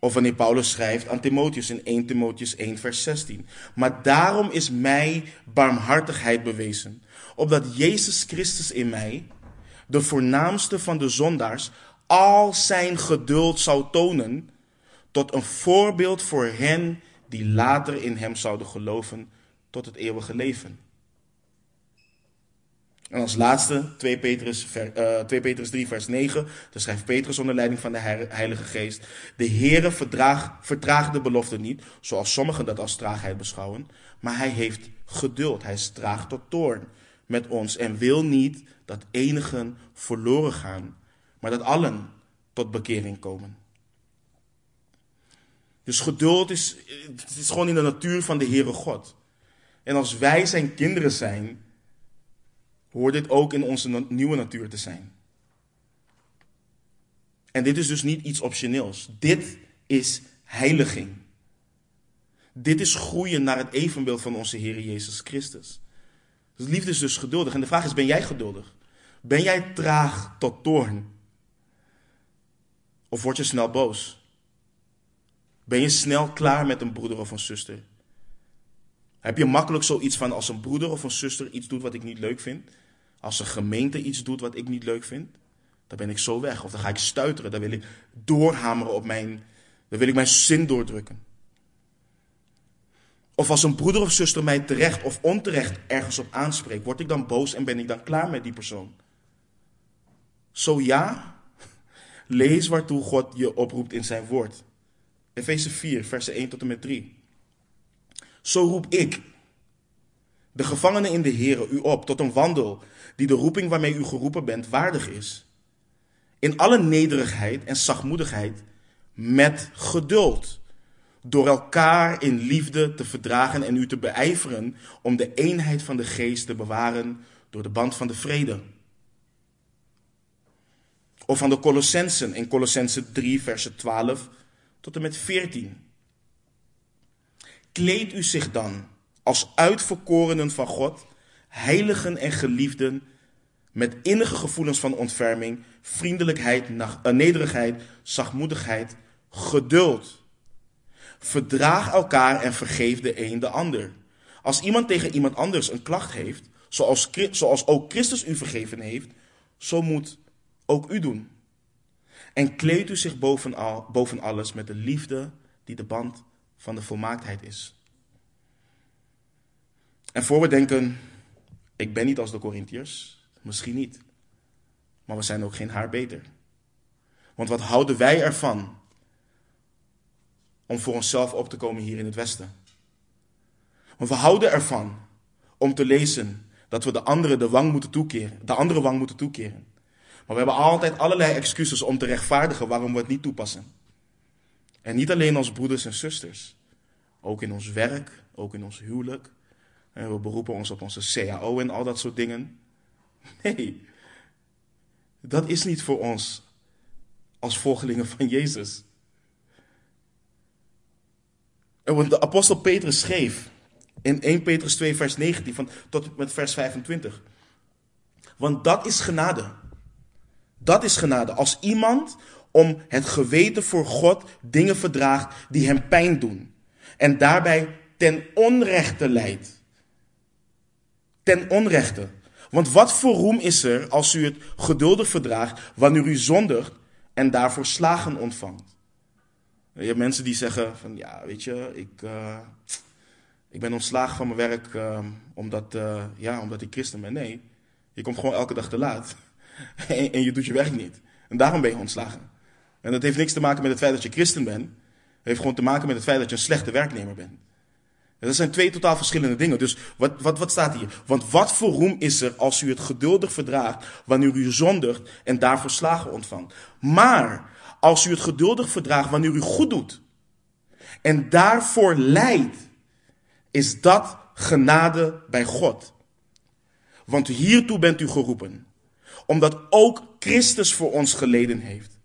Of wanneer Paulus schrijft aan Timotheus in 1 Timotheus 1 vers 16. Maar daarom is mij barmhartigheid bewezen, opdat Jezus Christus in mij, de voornaamste van de zondaars, al zijn geduld zou tonen, tot een voorbeeld voor hen die later in hem zouden geloven tot het eeuwige leven. En als laatste 2 Petrus, 2 Petrus 3 vers 9, daar schrijft Petrus onder leiding van de Heilige Geest. De Heere vertraagt de belofte niet, zoals sommigen dat als traagheid beschouwen, maar hij heeft geduld, hij is traag tot toorn met ons en wil niet dat enigen verloren gaan, maar dat allen tot bekering komen. Dus geduld is, het is gewoon in de natuur van de Heere God. En als wij zijn kinderen zijn, hoort dit ook in onze nieuwe natuur te zijn. En dit is dus niet iets optioneels. Dit is heiliging. Dit is groeien naar het evenbeeld van onze Heer Jezus Christus. Dus liefde is dus geduldig. En de vraag is, ben jij geduldig? Ben jij traag tot toorn? Of word je snel boos? Ben je snel klaar met een broeder of een zuster? Heb je makkelijk zoiets van als een broeder of een zuster iets doet wat ik niet leuk vind? Als een gemeente iets doet wat ik niet leuk vind, dan ben ik zo weg. Of dan ga ik stuiteren, dan wil ik doorhameren op mijn, dan wil ik mijn zin doordrukken. Of als een broeder of zuster mij terecht of onterecht ergens op aanspreekt, word ik dan boos en ben ik dan klaar met die persoon? Zo ja, lees waartoe God je oproept in zijn woord. Efeze 4, versen 1 tot en met 3. Zo roep ik, de gevangenen in de Here, u op tot een wandel die de roeping waarmee u geroepen bent waardig is. In alle nederigheid en zachtmoedigheid, met geduld, door elkaar in liefde te verdragen en u te beijveren om de eenheid van de geest te bewaren door de band van de vrede. Of van de Colossensen in Colossensen 3, versen 12 tot en met 14. Kleed u zich dan als uitverkorenen van God, heiligen en geliefden, met innige gevoelens van ontferming, vriendelijkheid, eh, nederigheid, zachtmoedigheid, geduld. Verdraag elkaar en vergeef de een de ander. Als iemand tegen iemand anders een klacht heeft, zoals, zoals ook Christus u vergeven heeft, zo moet ook u doen. En kleed u zich bovenal, boven alles met de liefde die de band van de volmaaktheid is. En voor we denken, ik ben niet als de Corinthiërs, misschien niet. Maar we zijn ook geen haar beter. Want wat houden wij ervan om voor onszelf op te komen hier in het Westen? We houden ervan om te lezen dat we de andere de wang moeten toekeren, de andere wang moeten toekeren. Maar we hebben altijd allerlei excuses om te rechtvaardigen waarom we het niet toepassen. En niet alleen als broeders en zusters. Ook in ons werk, ook in ons huwelijk. En we beroepen ons op onze CAO en al dat soort dingen. <laughs> Nee, dat is niet voor ons als volgelingen van Jezus. En wat de apostel Petrus schreef in 1 Petrus 2, vers 19 van, tot met vers 25. Want dat is genade. Dat is genade. Als iemand om het geweten voor God dingen verdraagt die hem pijn doen. En daarbij ten onrechte leidt. Ten onrechte. Want wat voor roem is er als u het geduldig verdraagt wanneer u zondigt en daarvoor slagen ontvangt? Je hebt mensen die zeggen van ja, weet je, ik, uh, ik ben ontslagen van mijn werk uh, omdat, uh, ja, omdat ik christen ben. Nee, je komt gewoon elke dag te laat <laughs> en, en je doet je werk niet. En daarom ben je ontslagen. En dat heeft niks te maken met het feit dat je christen bent. Het heeft gewoon te maken met het feit dat je een slechte werknemer bent. Dat zijn twee totaal verschillende dingen. Dus wat, wat, wat staat hier? Want wat voor roem is er als u het geduldig verdraagt wanneer u zondigt en daarvoor slagen ontvangt? Maar als u het geduldig verdraagt wanneer u goed doet en daarvoor lijdt, is dat genade bij God. Want hiertoe bent u geroepen, omdat ook Christus voor ons geleden heeft.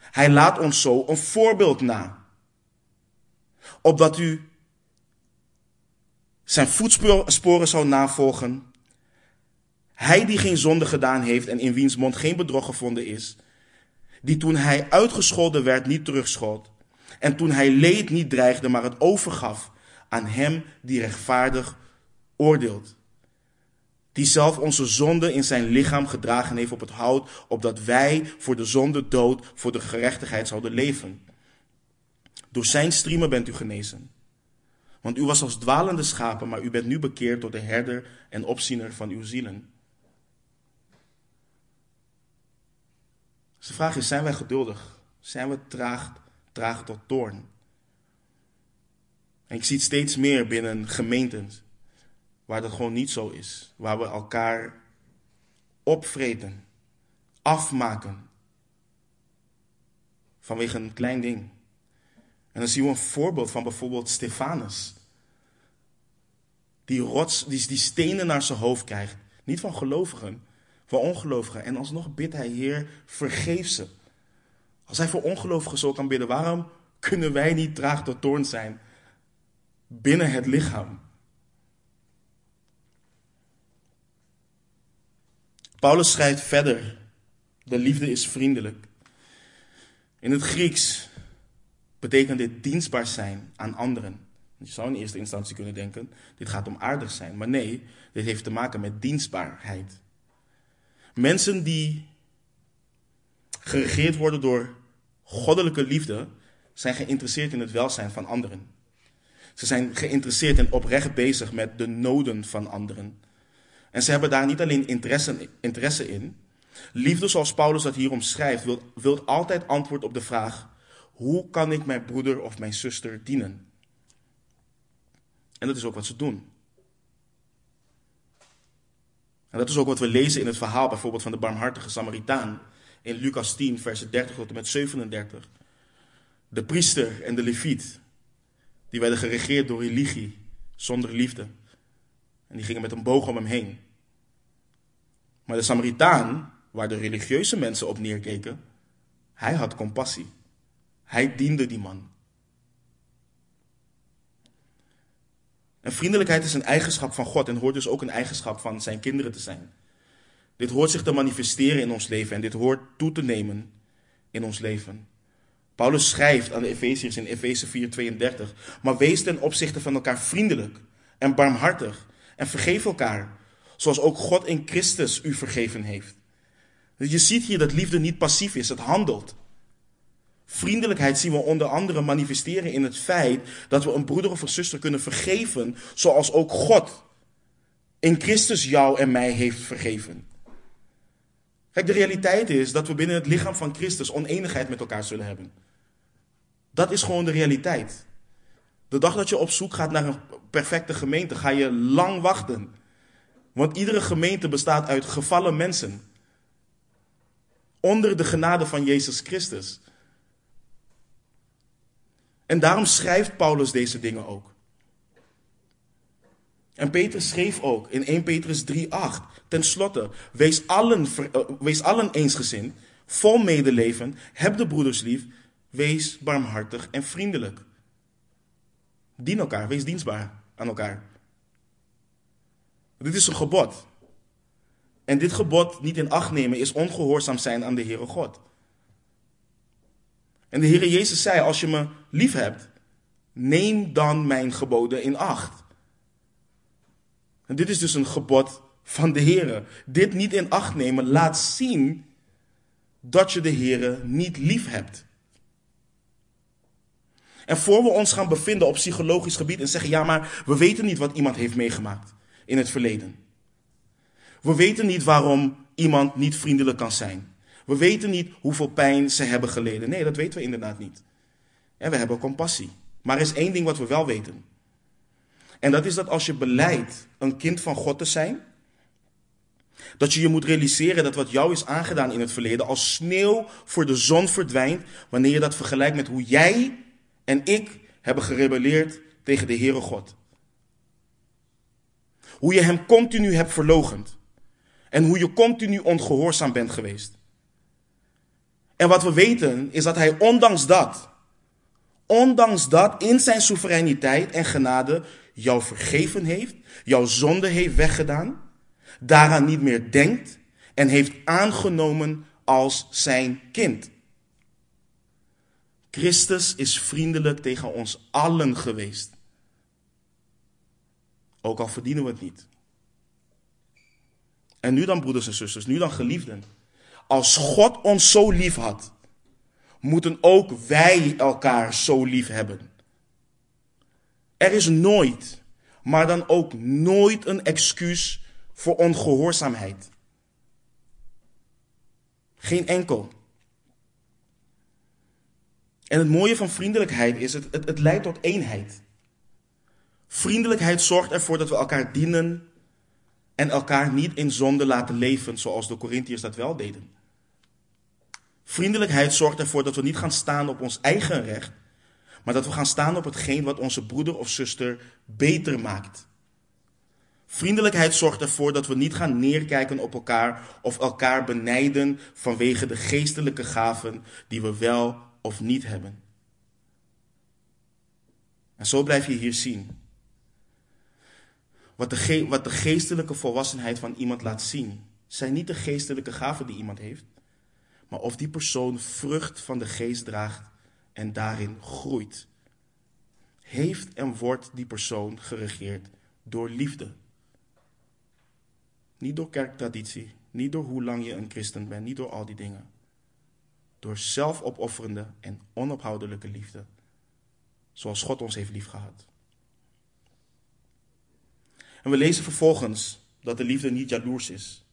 Hij laat ons zo een voorbeeld na. Opdat u zijn voetsporen zou navolgen. Hij die geen zonde gedaan heeft en in wiens mond geen bedrog gevonden is. Die toen hij uitgescholden werd niet terugschold. En toen hij leed niet dreigde, maar het overgaf aan hem die rechtvaardig oordeelt die zelf onze zonde in zijn lichaam gedragen heeft op het hout, opdat wij voor de zonde dood, voor de gerechtigheid zouden leven. Door zijn striemen bent u genezen. Want u was als dwalende schapen, maar u bent nu bekeerd door de herder en opziener van uw zielen. Dus de vraag is, zijn wij geduldig? Zijn we traag, traag tot toorn? En ik zie het steeds meer binnen gemeenten waar dat gewoon niet zo is. Waar we elkaar opvreten, afmaken. Vanwege een klein ding. En dan zien we een voorbeeld van bijvoorbeeld Stefanus. Die, rots, die, die stenen naar zijn hoofd krijgt. Niet van gelovigen, van ongelovigen. En alsnog bidt hij, Heer, vergeef ze. Als hij voor ongelovigen zo kan bidden, waarom kunnen wij niet traag tot toorn zijn binnen het lichaam? Paulus schrijft verder: de liefde is vriendelijk. In het Grieks betekent dit dienstbaar zijn aan anderen. Je zou in eerste instantie kunnen denken: dit gaat om aardig zijn. Maar nee, dit heeft te maken met dienstbaarheid. Mensen die geregeerd worden door goddelijke liefde, zijn geïnteresseerd in het welzijn van anderen. Ze zijn geïnteresseerd en oprecht bezig met de noden van anderen. En ze hebben daar niet alleen interesse, interesse in. Liefde, zoals Paulus dat hier omschrijft, wil, wil altijd antwoord op de vraag: hoe kan ik mijn broeder of mijn zuster dienen? En dat is ook wat ze doen. En dat is ook wat we lezen in het verhaal bijvoorbeeld van de barmhartige Samaritaan in Lucas 10, versen 30 tot en met 37. De priester en de leviet, die werden geregeerd door religie, zonder liefde. En die gingen met een boog om hem heen. Maar de Samaritaan, waar de religieuze mensen op neerkeken, hij had compassie. Hij diende die man. En vriendelijkheid is een eigenschap van God en hoort dus ook een eigenschap van zijn kinderen te zijn. Dit hoort zich te manifesteren in ons leven en dit hoort toe te nemen in ons leven. Paulus schrijft aan de Efeziërs in Efeze 4:32, maar wees ten opzichte van elkaar vriendelijk en barmhartig en vergeef elkaar, zoals ook God in Christus u vergeven heeft. Je ziet hier dat liefde niet passief is, het handelt. Vriendelijkheid zien we onder andere manifesteren in het feit dat we een broeder of een zuster kunnen vergeven, zoals ook God in Christus jou en mij heeft vergeven. Kijk, de realiteit is dat we binnen het lichaam van Christus oneenigheid met elkaar zullen hebben. Dat is gewoon de realiteit. De dag dat je op zoek gaat naar een perfecte gemeente, ga je lang wachten. Want iedere gemeente bestaat uit gevallen mensen. onder de genade van Jezus Christus. En daarom schrijft Paulus deze dingen ook. En Petrus schreef ook in 1 Petrus 3:8, ten slotte, wees allen, uh, wees allen eensgezind, vol medeleven, heb de broeders lief, wees barmhartig en vriendelijk. Dien elkaar, wees dienstbaar aan elkaar. Dit is een gebod. En dit gebod niet in acht nemen is ongehoorzaam zijn aan de Heere God. En de Heere Jezus zei, als je me lief hebt, neem dan mijn geboden in acht. En dit is dus een gebod van de Heere. Dit niet in acht nemen laat zien dat je de Heere niet lief hebt. En voor we ons gaan bevinden op psychologisch gebied en zeggen, ja maar we weten niet wat iemand heeft meegemaakt in het verleden. We weten niet waarom iemand niet vriendelijk kan zijn. We weten niet hoeveel pijn ze hebben geleden. Nee, dat weten we inderdaad niet. En we hebben compassie. Maar er is één ding wat we wel weten. En dat is dat als je beleidt een kind van God te zijn, dat je je moet realiseren dat wat jou is aangedaan in het verleden als sneeuw voor de zon verdwijnt wanneer je dat vergelijkt met hoe jij en ik hebben gerebelleerd tegen de Heere God. Hoe je hem continu hebt verlogend. En hoe je continu ongehoorzaam bent geweest. En wat we weten is dat hij ondanks dat, ondanks dat in zijn soevereiniteit en genade jou vergeven heeft, jouw zonde heeft weggedaan, daaraan niet meer denkt en heeft aangenomen als zijn kind. Christus is vriendelijk tegen ons allen geweest. Ook al verdienen we het niet. En nu dan, broeders en zusters, nu dan geliefden. Als God ons zo lief had, moeten ook wij elkaar zo lief hebben. Er is nooit, maar dan ook nooit een excuus voor ongehoorzaamheid. Geen enkel. En het mooie van vriendelijkheid is, het, het, het leidt tot eenheid. Vriendelijkheid zorgt ervoor dat we elkaar dienen en elkaar niet in zonde laten leven zoals de Corinthiërs dat wel deden. Vriendelijkheid zorgt ervoor dat we niet gaan staan op ons eigen recht, maar dat we gaan staan op hetgeen wat onze broeder of zuster beter maakt. Vriendelijkheid zorgt ervoor dat we niet gaan neerkijken op elkaar of elkaar benijden vanwege de geestelijke gaven die we wel of niet hebben. En zo blijf je hier zien. Wat de, wat de geestelijke volwassenheid van iemand laat zien, zijn niet de geestelijke gaven die iemand heeft, maar of die persoon vrucht van de geest draagt en daarin groeit. Heeft en wordt die persoon geregeerd door liefde. Niet door kerktraditie, niet door hoe lang je een christen bent, niet door al die dingen. Door zelfopofferende en onophoudelijke liefde, zoals God ons heeft liefgehad. En we lezen vervolgens dat de liefde niet jaloers is.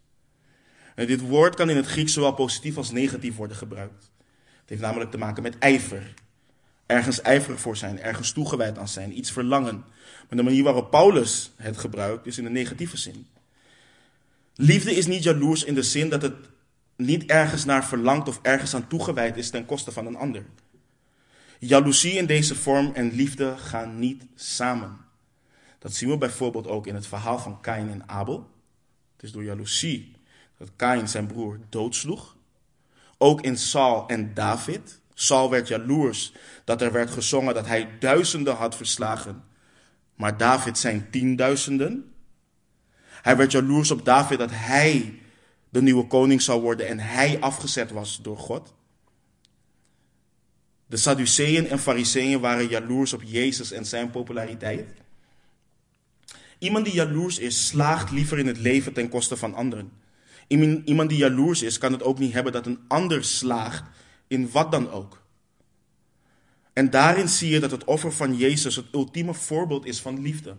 En dit woord kan in het Grieks zowel positief als negatief worden gebruikt. Het heeft namelijk te maken met ijver. Ergens ijverig voor zijn, ergens toegewijd aan zijn, iets verlangen. Maar de manier waarop Paulus het gebruikt is in de negatieve zin. Liefde is niet jaloers in de zin dat het niet ergens naar verlangt of ergens aan toegewijd is ten koste van een ander. Jaloezie in deze vorm en liefde gaan niet samen. Dat zien we bijvoorbeeld ook in het verhaal van Kain en Abel. Het is door jaloezie dat Kain zijn broer doodsloeg. Ook in Saul en David. Saul werd jaloers dat er werd gezongen dat hij duizenden had verslagen, maar David zijn tienduizenden. Hij werd jaloers op David dat hij de nieuwe koning zou worden en hij afgezet was door God. De Sadduceeën en Fariseeën waren jaloers op Jezus en zijn populariteit. Iemand die jaloers is, slaagt liever in het leven ten koste van anderen. Iemand die jaloers is, kan het ook niet hebben dat een ander slaagt in wat dan ook. En daarin zie je dat het offer van Jezus het ultieme voorbeeld is van liefde.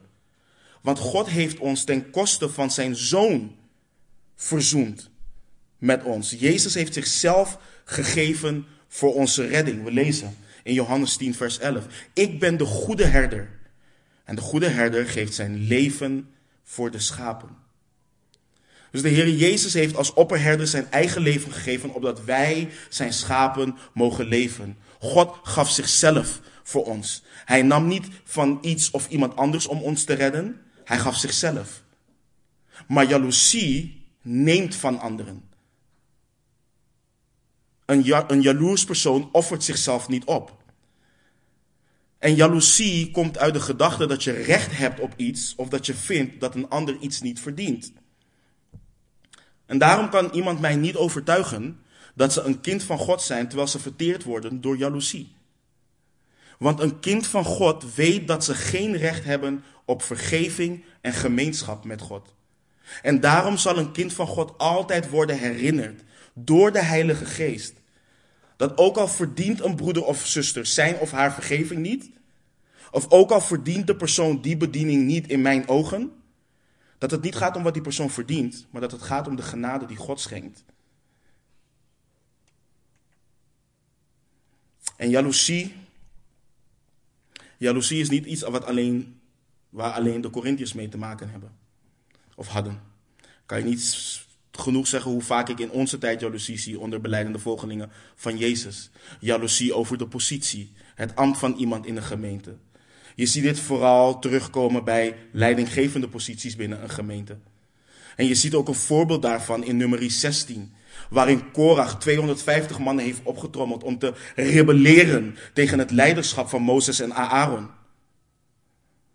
Want God heeft ons ten koste van zijn zoon verzoend met ons. Jezus heeft zichzelf gegeven voor onze redding. We lezen in Johannes 10, vers 11. Ik ben de goede herder. En de goede herder geeft zijn leven voor de schapen. Dus de Heer Jezus heeft als opperherder zijn eigen leven gegeven, opdat wij zijn schapen mogen leven. God gaf zichzelf voor ons. Hij nam niet van iets of iemand anders om ons te redden. Hij gaf zichzelf. Maar jaloezie neemt van anderen. Een, ja, een jaloers persoon offert zichzelf niet op. En jaloezie komt uit de gedachte dat je recht hebt op iets of dat je vindt dat een ander iets niet verdient. En daarom kan iemand mij niet overtuigen dat ze een kind van God zijn terwijl ze verteerd worden door jaloezie. Want een kind van God weet dat ze geen recht hebben op vergeving en gemeenschap met God. En daarom zal een kind van God altijd worden herinnerd door de Heilige Geest. Dat ook al verdient een broeder of zuster zijn of haar vergeving niet, of ook al verdient de persoon die bediening niet in mijn ogen, dat het niet gaat om wat die persoon verdient, maar dat het gaat om de genade die God schenkt. En jaloezie, jaloezie is niet iets wat alleen, waar alleen de Corinthiërs mee te maken hebben of hadden. Kan je niet genoeg zeggen hoe vaak ik in onze tijd jaloezie zie onder beleidende volgelingen van Jezus. Jaloezie over de positie, het ambt van iemand in de gemeente. Je ziet dit vooral terugkomen bij leidinggevende posities binnen een gemeente. En je ziet ook een voorbeeld daarvan in nummer 16, waarin Korach 250 mannen heeft opgetrommeld om te rebelleren tegen het leiderschap van Mozes en Aaron.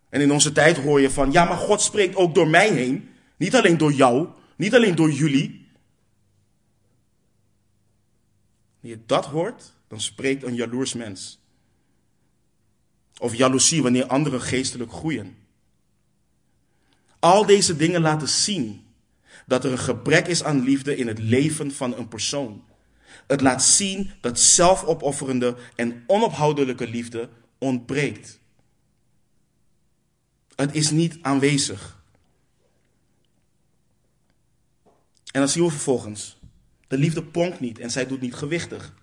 En in onze tijd hoor je van, ja, maar God spreekt ook door mij heen, niet alleen door jou, niet alleen door jullie. Wanneer je dat hoort, dan spreekt een jaloers mens. Of jaloezie wanneer anderen geestelijk groeien. Al deze dingen laten zien dat er een gebrek is aan liefde in het leven van een persoon. Het laat zien dat zelfopofferende en onophoudelijke liefde ontbreekt. Het is niet aanwezig. En dan zien we vervolgens. De liefde pronkt niet en zij doet niet gewichtig.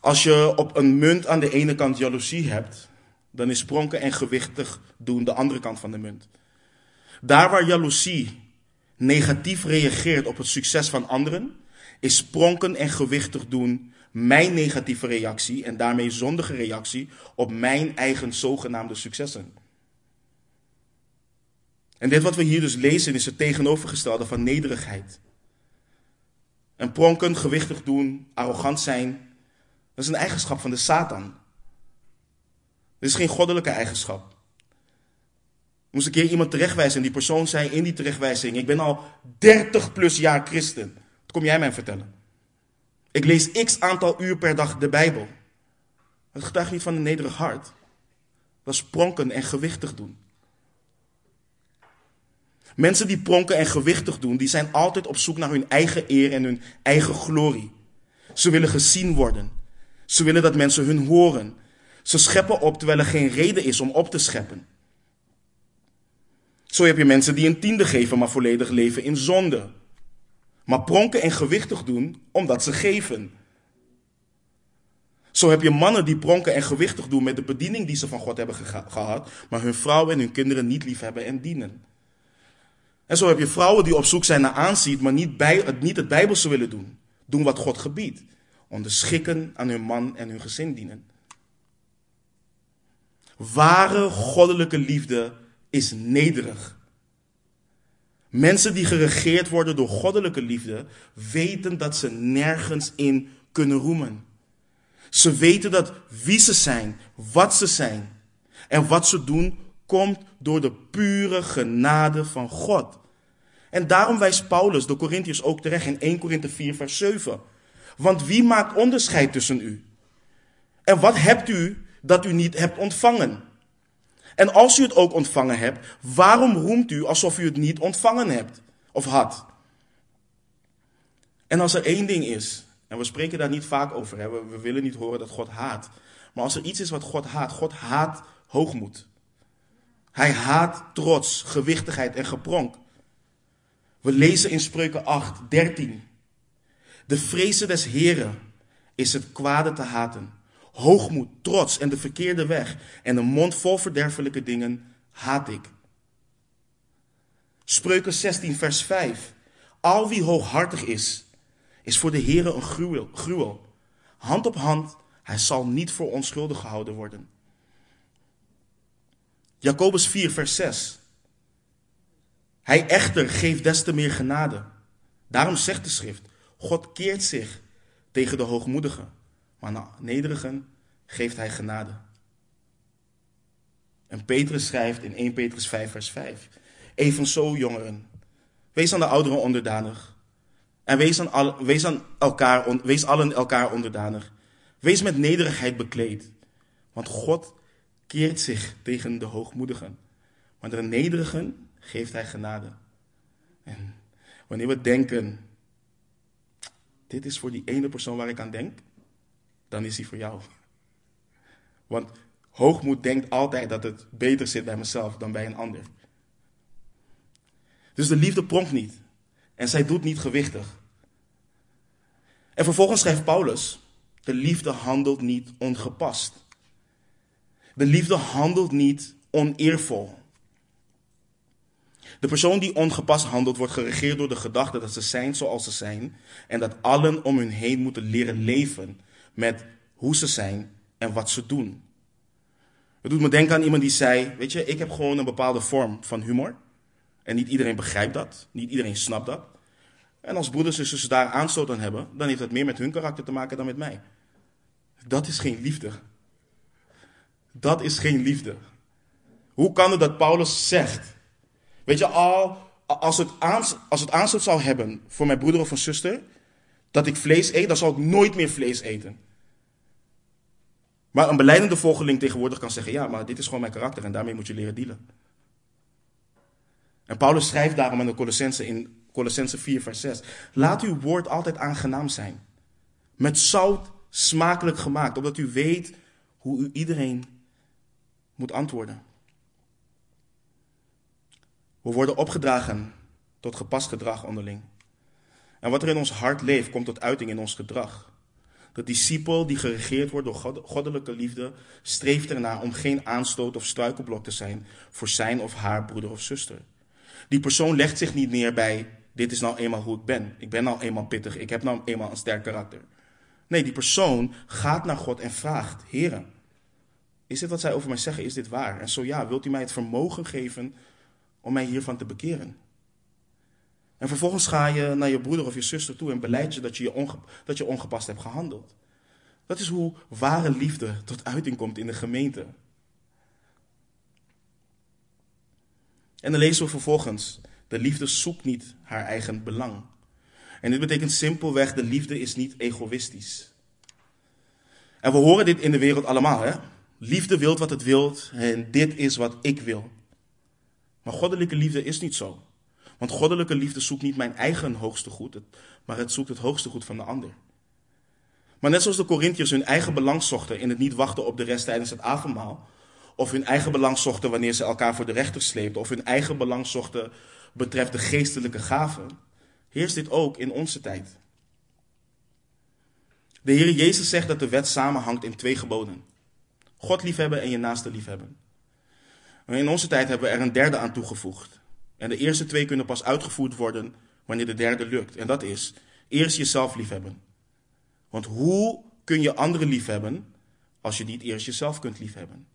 Als je op een munt aan de ene kant jaloezie hebt, dan is pronken en gewichtig doen de andere kant van de munt. Daar waar jaloezie negatief reageert op het succes van anderen, is pronken en gewichtig doen mijn negatieve reactie en daarmee zondige reactie op mijn eigen zogenaamde successen. En dit wat we hier dus lezen is het tegenovergestelde van nederigheid. En pronken, gewichtig doen, arrogant zijn, dat is een eigenschap van de Satan. Dit is geen goddelijke eigenschap. Moest een keer iemand terechtwijzen en die persoon zei in die terechtwijzing, ik ben al 30 plus jaar christen. Wat kom jij mij vertellen? Ik lees x aantal uur per dag de Bijbel. Dat getuigt niet van een nederig hart. Dat is pronken en gewichtig doen. Mensen die pronken en gewichtig doen, die zijn altijd op zoek naar hun eigen eer en hun eigen glorie. Ze willen gezien worden. Ze willen dat mensen hun horen. Ze scheppen op terwijl er geen reden is om op te scheppen. Zo heb je mensen die een tiende geven, maar volledig leven in zonde. Maar pronken en gewichtig doen omdat ze geven. Zo heb je mannen die pronken en gewichtig doen met de bediening die ze van God hebben gehad, maar hun vrouwen en hun kinderen niet lief hebben en dienen. En zo heb je vrouwen die op zoek zijn naar aanzien, maar niet, bij, niet het Bijbelse willen doen. Doen wat God gebiedt. Onderschikken aan hun man en hun gezin dienen. Ware goddelijke liefde is nederig. Mensen die geregeerd worden door goddelijke liefde weten dat ze nergens in kunnen roemen. Ze weten dat wie ze zijn, wat ze zijn en wat ze doen komt door de pure genade van God. En daarom wijst Paulus de Corinthiërs ook terecht in 1 Korinthe 4 vers 7. Want wie maakt onderscheid tussen u? En wat hebt u dat u niet hebt ontvangen? En als u het ook ontvangen hebt, waarom roemt u alsof u het niet ontvangen hebt of had? En als er één ding is, en we spreken daar niet vaak over, hè, we, we willen niet horen dat God haat. Maar als er iets is wat God haat, God haat hoogmoed. Hij haat trots, gewichtigheid en gepronk. We lezen in Spreuken 8, 13. De vrezen des Heren is het kwade te haten. Hoogmoed, trots en de verkeerde weg en een mond vol verderfelijke dingen haat ik. Spreuken 16, vers 5. Al wie hooghartig is, is voor de Heere een gruwel, gruwel. Hand op hand, hij zal niet voor onschuldig gehouden worden. Jacobus 4, vers 6. Hij echter geeft des te meer genade. Daarom zegt de schrift, God keert zich tegen de hoogmoedigen, maar naar nederigen geeft hij genade. En Petrus schrijft in 1 Petrus 5, vers 5. Evenzo, jongeren, wees aan de ouderen onderdanig. En wees, aan al, wees, aan elkaar, wees allen elkaar onderdanig. Wees met nederigheid bekleed. Want God keert zich tegen de hoogmoedigen. Maar de nederigen geeft hij genade. En wanneer we denken, dit is voor die ene persoon waar ik aan denk, dan is hij voor jou. Want hoogmoed denkt altijd dat het beter zit bij mezelf dan bij een ander. Dus de liefde pronkt niet. En zij doet niet gewichtig. En vervolgens schrijft Paulus: De liefde handelt niet ongepast. De liefde handelt niet oneervol. De persoon die ongepast handelt, wordt geregeerd door de gedachte dat ze zijn zoals ze zijn. En dat allen om hun heen moeten leren leven met hoe ze zijn en wat ze doen. Het doet me denken aan iemand die zei: Weet je, ik heb gewoon een bepaalde vorm van humor. En niet iedereen begrijpt dat, niet iedereen snapt dat. En als broeders en zussen daar aanstoot aan hebben, dan heeft dat meer met hun karakter te maken dan met mij. Dat is geen liefde. Dat is geen liefde. Hoe kan het dat Paulus zegt Weet je, al, als, het als het aanstoot zou hebben voor mijn broeder of een zuster, dat ik vlees eet, dan zal ik nooit meer vlees eten. Maar een beleidende volgeling tegenwoordig kan zeggen, ja, maar dit is gewoon mijn karakter en daarmee moet je leren dealen. En Paulus schrijft daarom aan de Colossense in Colossense 4, vers 6. Laat uw woord altijd aangenaam zijn. Met zout smakelijk gemaakt, opdat u weet hoe u iedereen moet antwoorden. We worden opgedragen tot gepast gedrag onderling. En wat er in ons hart leeft, komt tot uiting in ons gedrag. De discipel die geregeerd wordt door goddelijke liefde, streeft ernaar om geen aanstoot of struikelblok te zijn voor zijn of haar broeder of zuster. Die persoon legt zich niet neer bij, dit is nou eenmaal hoe ik ben. Ik ben nou eenmaal pittig, ik heb nou eenmaal een sterk karakter. Nee, die persoon gaat naar God en vraagt, Heren, is dit wat zij over mij zeggen, is dit waar? En zo ja, wilt u mij het vermogen geven om mij hiervan te bekeren. En vervolgens ga je naar je broeder of je zuster toe en beleid je dat je, je dat je ongepast hebt gehandeld. Dat is hoe ware liefde tot uiting komt in de gemeente. En dan lezen we vervolgens: de liefde zoekt niet haar eigen belang. En dit betekent simpelweg: de liefde is niet egoïstisch. En we horen dit in de wereld allemaal, hè? Liefde wilt wat het wilt en dit is wat ik wil. Maar goddelijke liefde is niet zo. Want goddelijke liefde zoekt niet mijn eigen hoogste goed, maar het zoekt het hoogste goed van de ander. Maar net zoals de Corinthiërs hun eigen belang zochten in het niet wachten op de rest tijdens het avondmaal, of hun eigen belang zochten wanneer ze elkaar voor de rechter sleepten, of hun eigen belang zochten betreft de geestelijke gaven, heerst dit ook in onze tijd. De Heer Jezus zegt dat de wet samenhangt in twee geboden: God liefhebben en je naaste liefhebben. In onze tijd hebben we er een derde aan toegevoegd. En de eerste twee kunnen pas uitgevoerd worden wanneer de derde lukt. En dat is eerst jezelf liefhebben. Want hoe kun je anderen liefhebben als je niet eerst jezelf kunt liefhebben?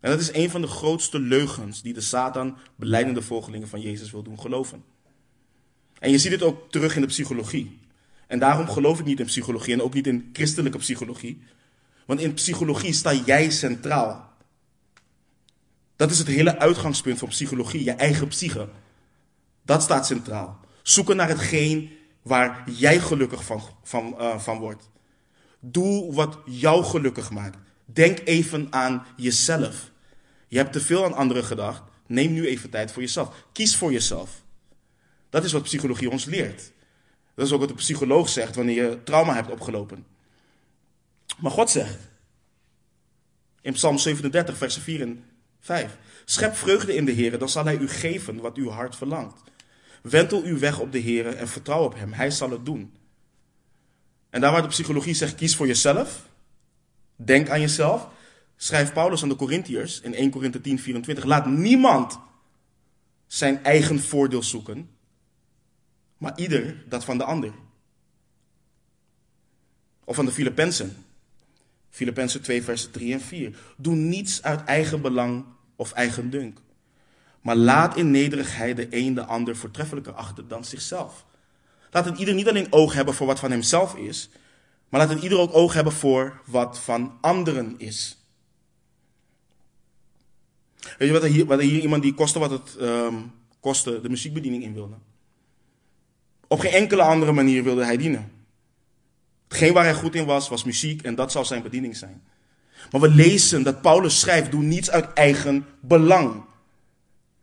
En dat is een van de grootste leugens die de Satan beleidende volgelingen van Jezus wil doen geloven. En je ziet het ook terug in de psychologie. En daarom geloof ik niet in psychologie en ook niet in christelijke psychologie. Want in psychologie sta jij centraal. Dat is het hele uitgangspunt van psychologie, je eigen psyche. Dat staat centraal. Zoeken naar hetgeen waar jij gelukkig van, van, uh, van wordt. Doe wat jou gelukkig maakt. Denk even aan jezelf. Je hebt te veel aan anderen gedacht. Neem nu even tijd voor jezelf. Kies voor jezelf. Dat is wat psychologie ons leert. Dat is ook wat de psycholoog zegt wanneer je trauma hebt opgelopen. Maar God zegt in Psalm 37, vers 4 en 5. Schep vreugde in de Heer, dan zal Hij u geven wat uw hart verlangt. Wentel uw weg op de Heer en vertrouw op Hem. Hij zal het doen. En daar waar de psychologie zegt, kies voor jezelf. Denk aan jezelf. Schrijft Paulus aan de Corinthiërs in 1 Korinthe 10, 24. Laat niemand zijn eigen voordeel zoeken, maar ieder dat van de ander. Of van de Filippenzen. Filippenzen 2, vers 3 en 4. Doe niets uit eigen belang of eigen dunk. Maar laat in nederigheid de een de ander voortreffelijker achter dan zichzelf. Laat het ieder niet alleen oog hebben voor wat van hemzelf is, maar laat het ieder ook oog hebben voor wat van anderen is. Weet je wat er hier, wat er hier iemand die kostte wat het um, kostte, de muziekbediening in wilde? Op geen enkele andere manier wilde hij dienen. Hetgeen waar hij goed in was, was muziek en dat zou zijn bediening zijn. Maar we lezen dat Paulus schrijft, doe niets uit eigen belang.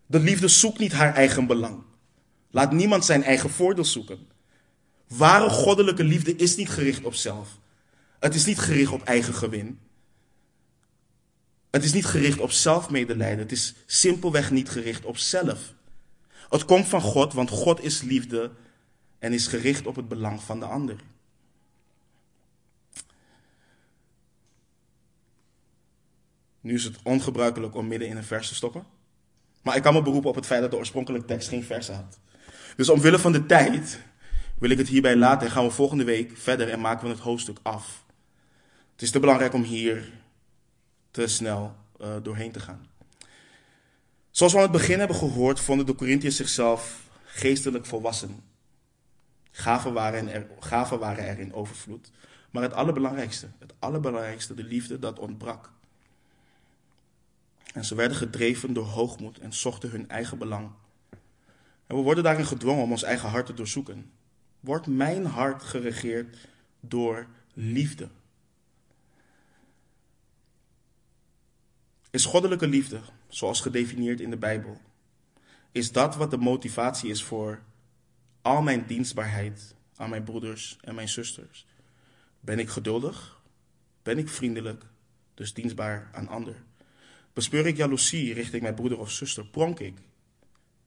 De liefde zoekt niet haar eigen belang. Laat niemand zijn eigen voordeel zoeken. Ware goddelijke liefde is niet gericht op zelf. Het is niet gericht op eigen gewin. Het is niet gericht op zelfmedelijden. Het is simpelweg niet gericht op zelf. Het komt van God, want God is liefde en is gericht op het belang van de ander. Nu is het ongebruikelijk om midden in een vers te stoppen. Maar ik kan me beroepen op het feit dat de oorspronkelijke tekst geen versen had. Dus omwille van de tijd wil ik het hierbij laten en gaan we volgende week verder en maken we het hoofdstuk af. Het is te belangrijk om hier te snel uh, doorheen te gaan. Zoals we aan het begin hebben gehoord, vonden de Corinthiërs zichzelf geestelijk volwassen. Gaven waren, er, gaven waren er in overvloed. Maar het allerbelangrijkste, het allerbelangrijkste, de liefde, dat ontbrak. En ze werden gedreven door hoogmoed en zochten hun eigen belang. En we worden daarin gedwongen om ons eigen hart te doorzoeken. Wordt mijn hart geregeerd door liefde? Is goddelijke liefde, zoals gedefinieerd in de Bijbel, is dat wat de motivatie is voor al mijn dienstbaarheid aan mijn broeders en mijn zusters? Ben ik geduldig? Ben ik vriendelijk, dus dienstbaar aan anderen? Bespeur ik jaloezie richting mijn broeder of zuster? Pronk ik?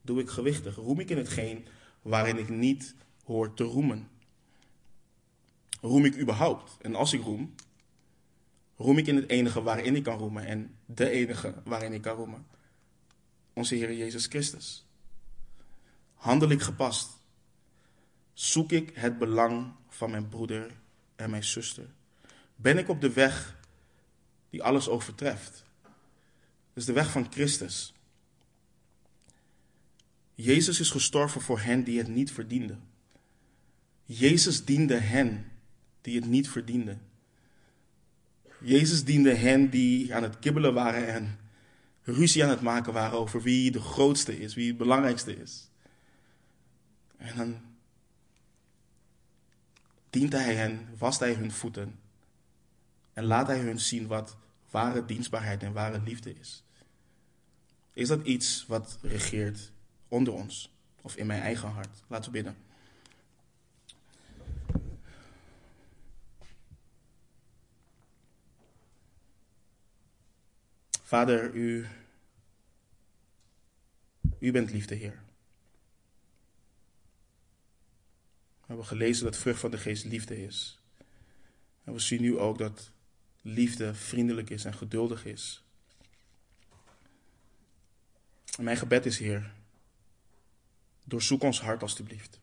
Doe ik gewichtig? Roem ik in hetgeen waarin ik niet hoor te roemen? Roem ik überhaupt? En als ik roem, roem ik in het enige waarin ik kan roemen en de enige waarin ik kan roemen. Onze Heer Jezus Christus. Handel ik gepast? Zoek ik het belang van mijn broeder en mijn zuster? Ben ik op de weg die alles overtreft? Dus de weg van Christus. Jezus is gestorven voor hen die het niet verdienden. Jezus diende hen die het niet verdienden. Jezus diende hen die aan het kibbelen waren en ruzie aan het maken waren over wie de grootste is, wie het belangrijkste is. En dan dient hij hen, wast hij hun voeten en laat hij hun zien wat ware dienstbaarheid en ware liefde is. Is dat iets wat regeert onder ons of in mijn eigen hart? Laten we bidden. Vader, u, u bent liefde, Heer. We hebben gelezen dat vrucht van de geest liefde is. En we zien nu ook dat liefde vriendelijk is en geduldig is. En mijn gebed is, Heer, doorzoek ons hart alstublieft.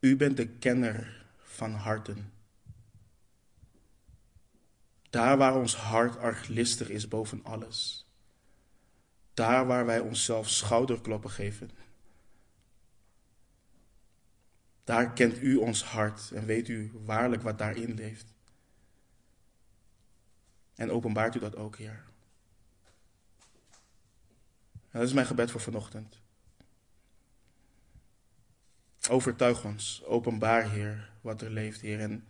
U bent de kenner van harten. Daar waar ons hart arglistig is boven alles. Daar waar wij onszelf schouderkloppen geven. Daar kent u ons hart en weet u waarlijk wat daarin leeft. En openbaart u dat ook, Heer. En dat is mijn gebed voor vanochtend. Overtuig ons, openbaar, Heer, wat er leeft, Heer. En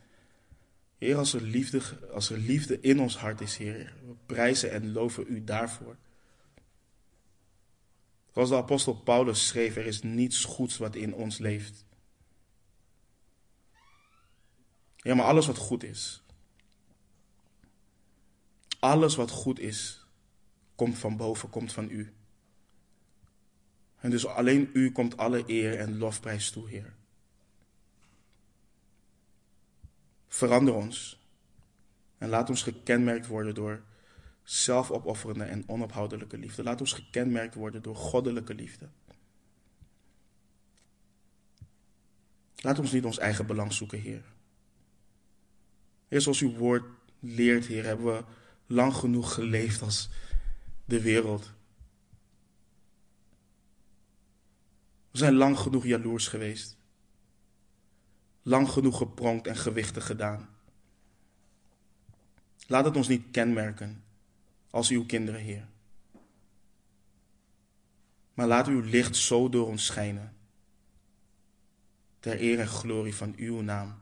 Heer, als er, liefde, als er liefde in ons hart is, Heer, we prijzen en loven U daarvoor. Zoals de apostel Paulus schreef, er is niets goeds wat in ons leeft. Ja, maar alles wat goed is, alles wat goed is, komt van boven, komt van U. En dus alleen U komt alle eer en lofprijs toe, Heer. Verander ons en laat ons gekenmerkt worden door zelfopofferende en onophoudelijke liefde. Laat ons gekenmerkt worden door goddelijke liefde. Laat ons niet ons eigen belang zoeken, Heer. Heer, zoals uw woord leert, Heer, hebben we lang genoeg geleefd als de wereld. We zijn lang genoeg jaloers geweest. Lang genoeg gepronkt en gewichten gedaan. Laat het ons niet kenmerken als uw kinderen, Heer. Maar laat uw licht zo door ons schijnen. Ter eer en glorie van uw naam.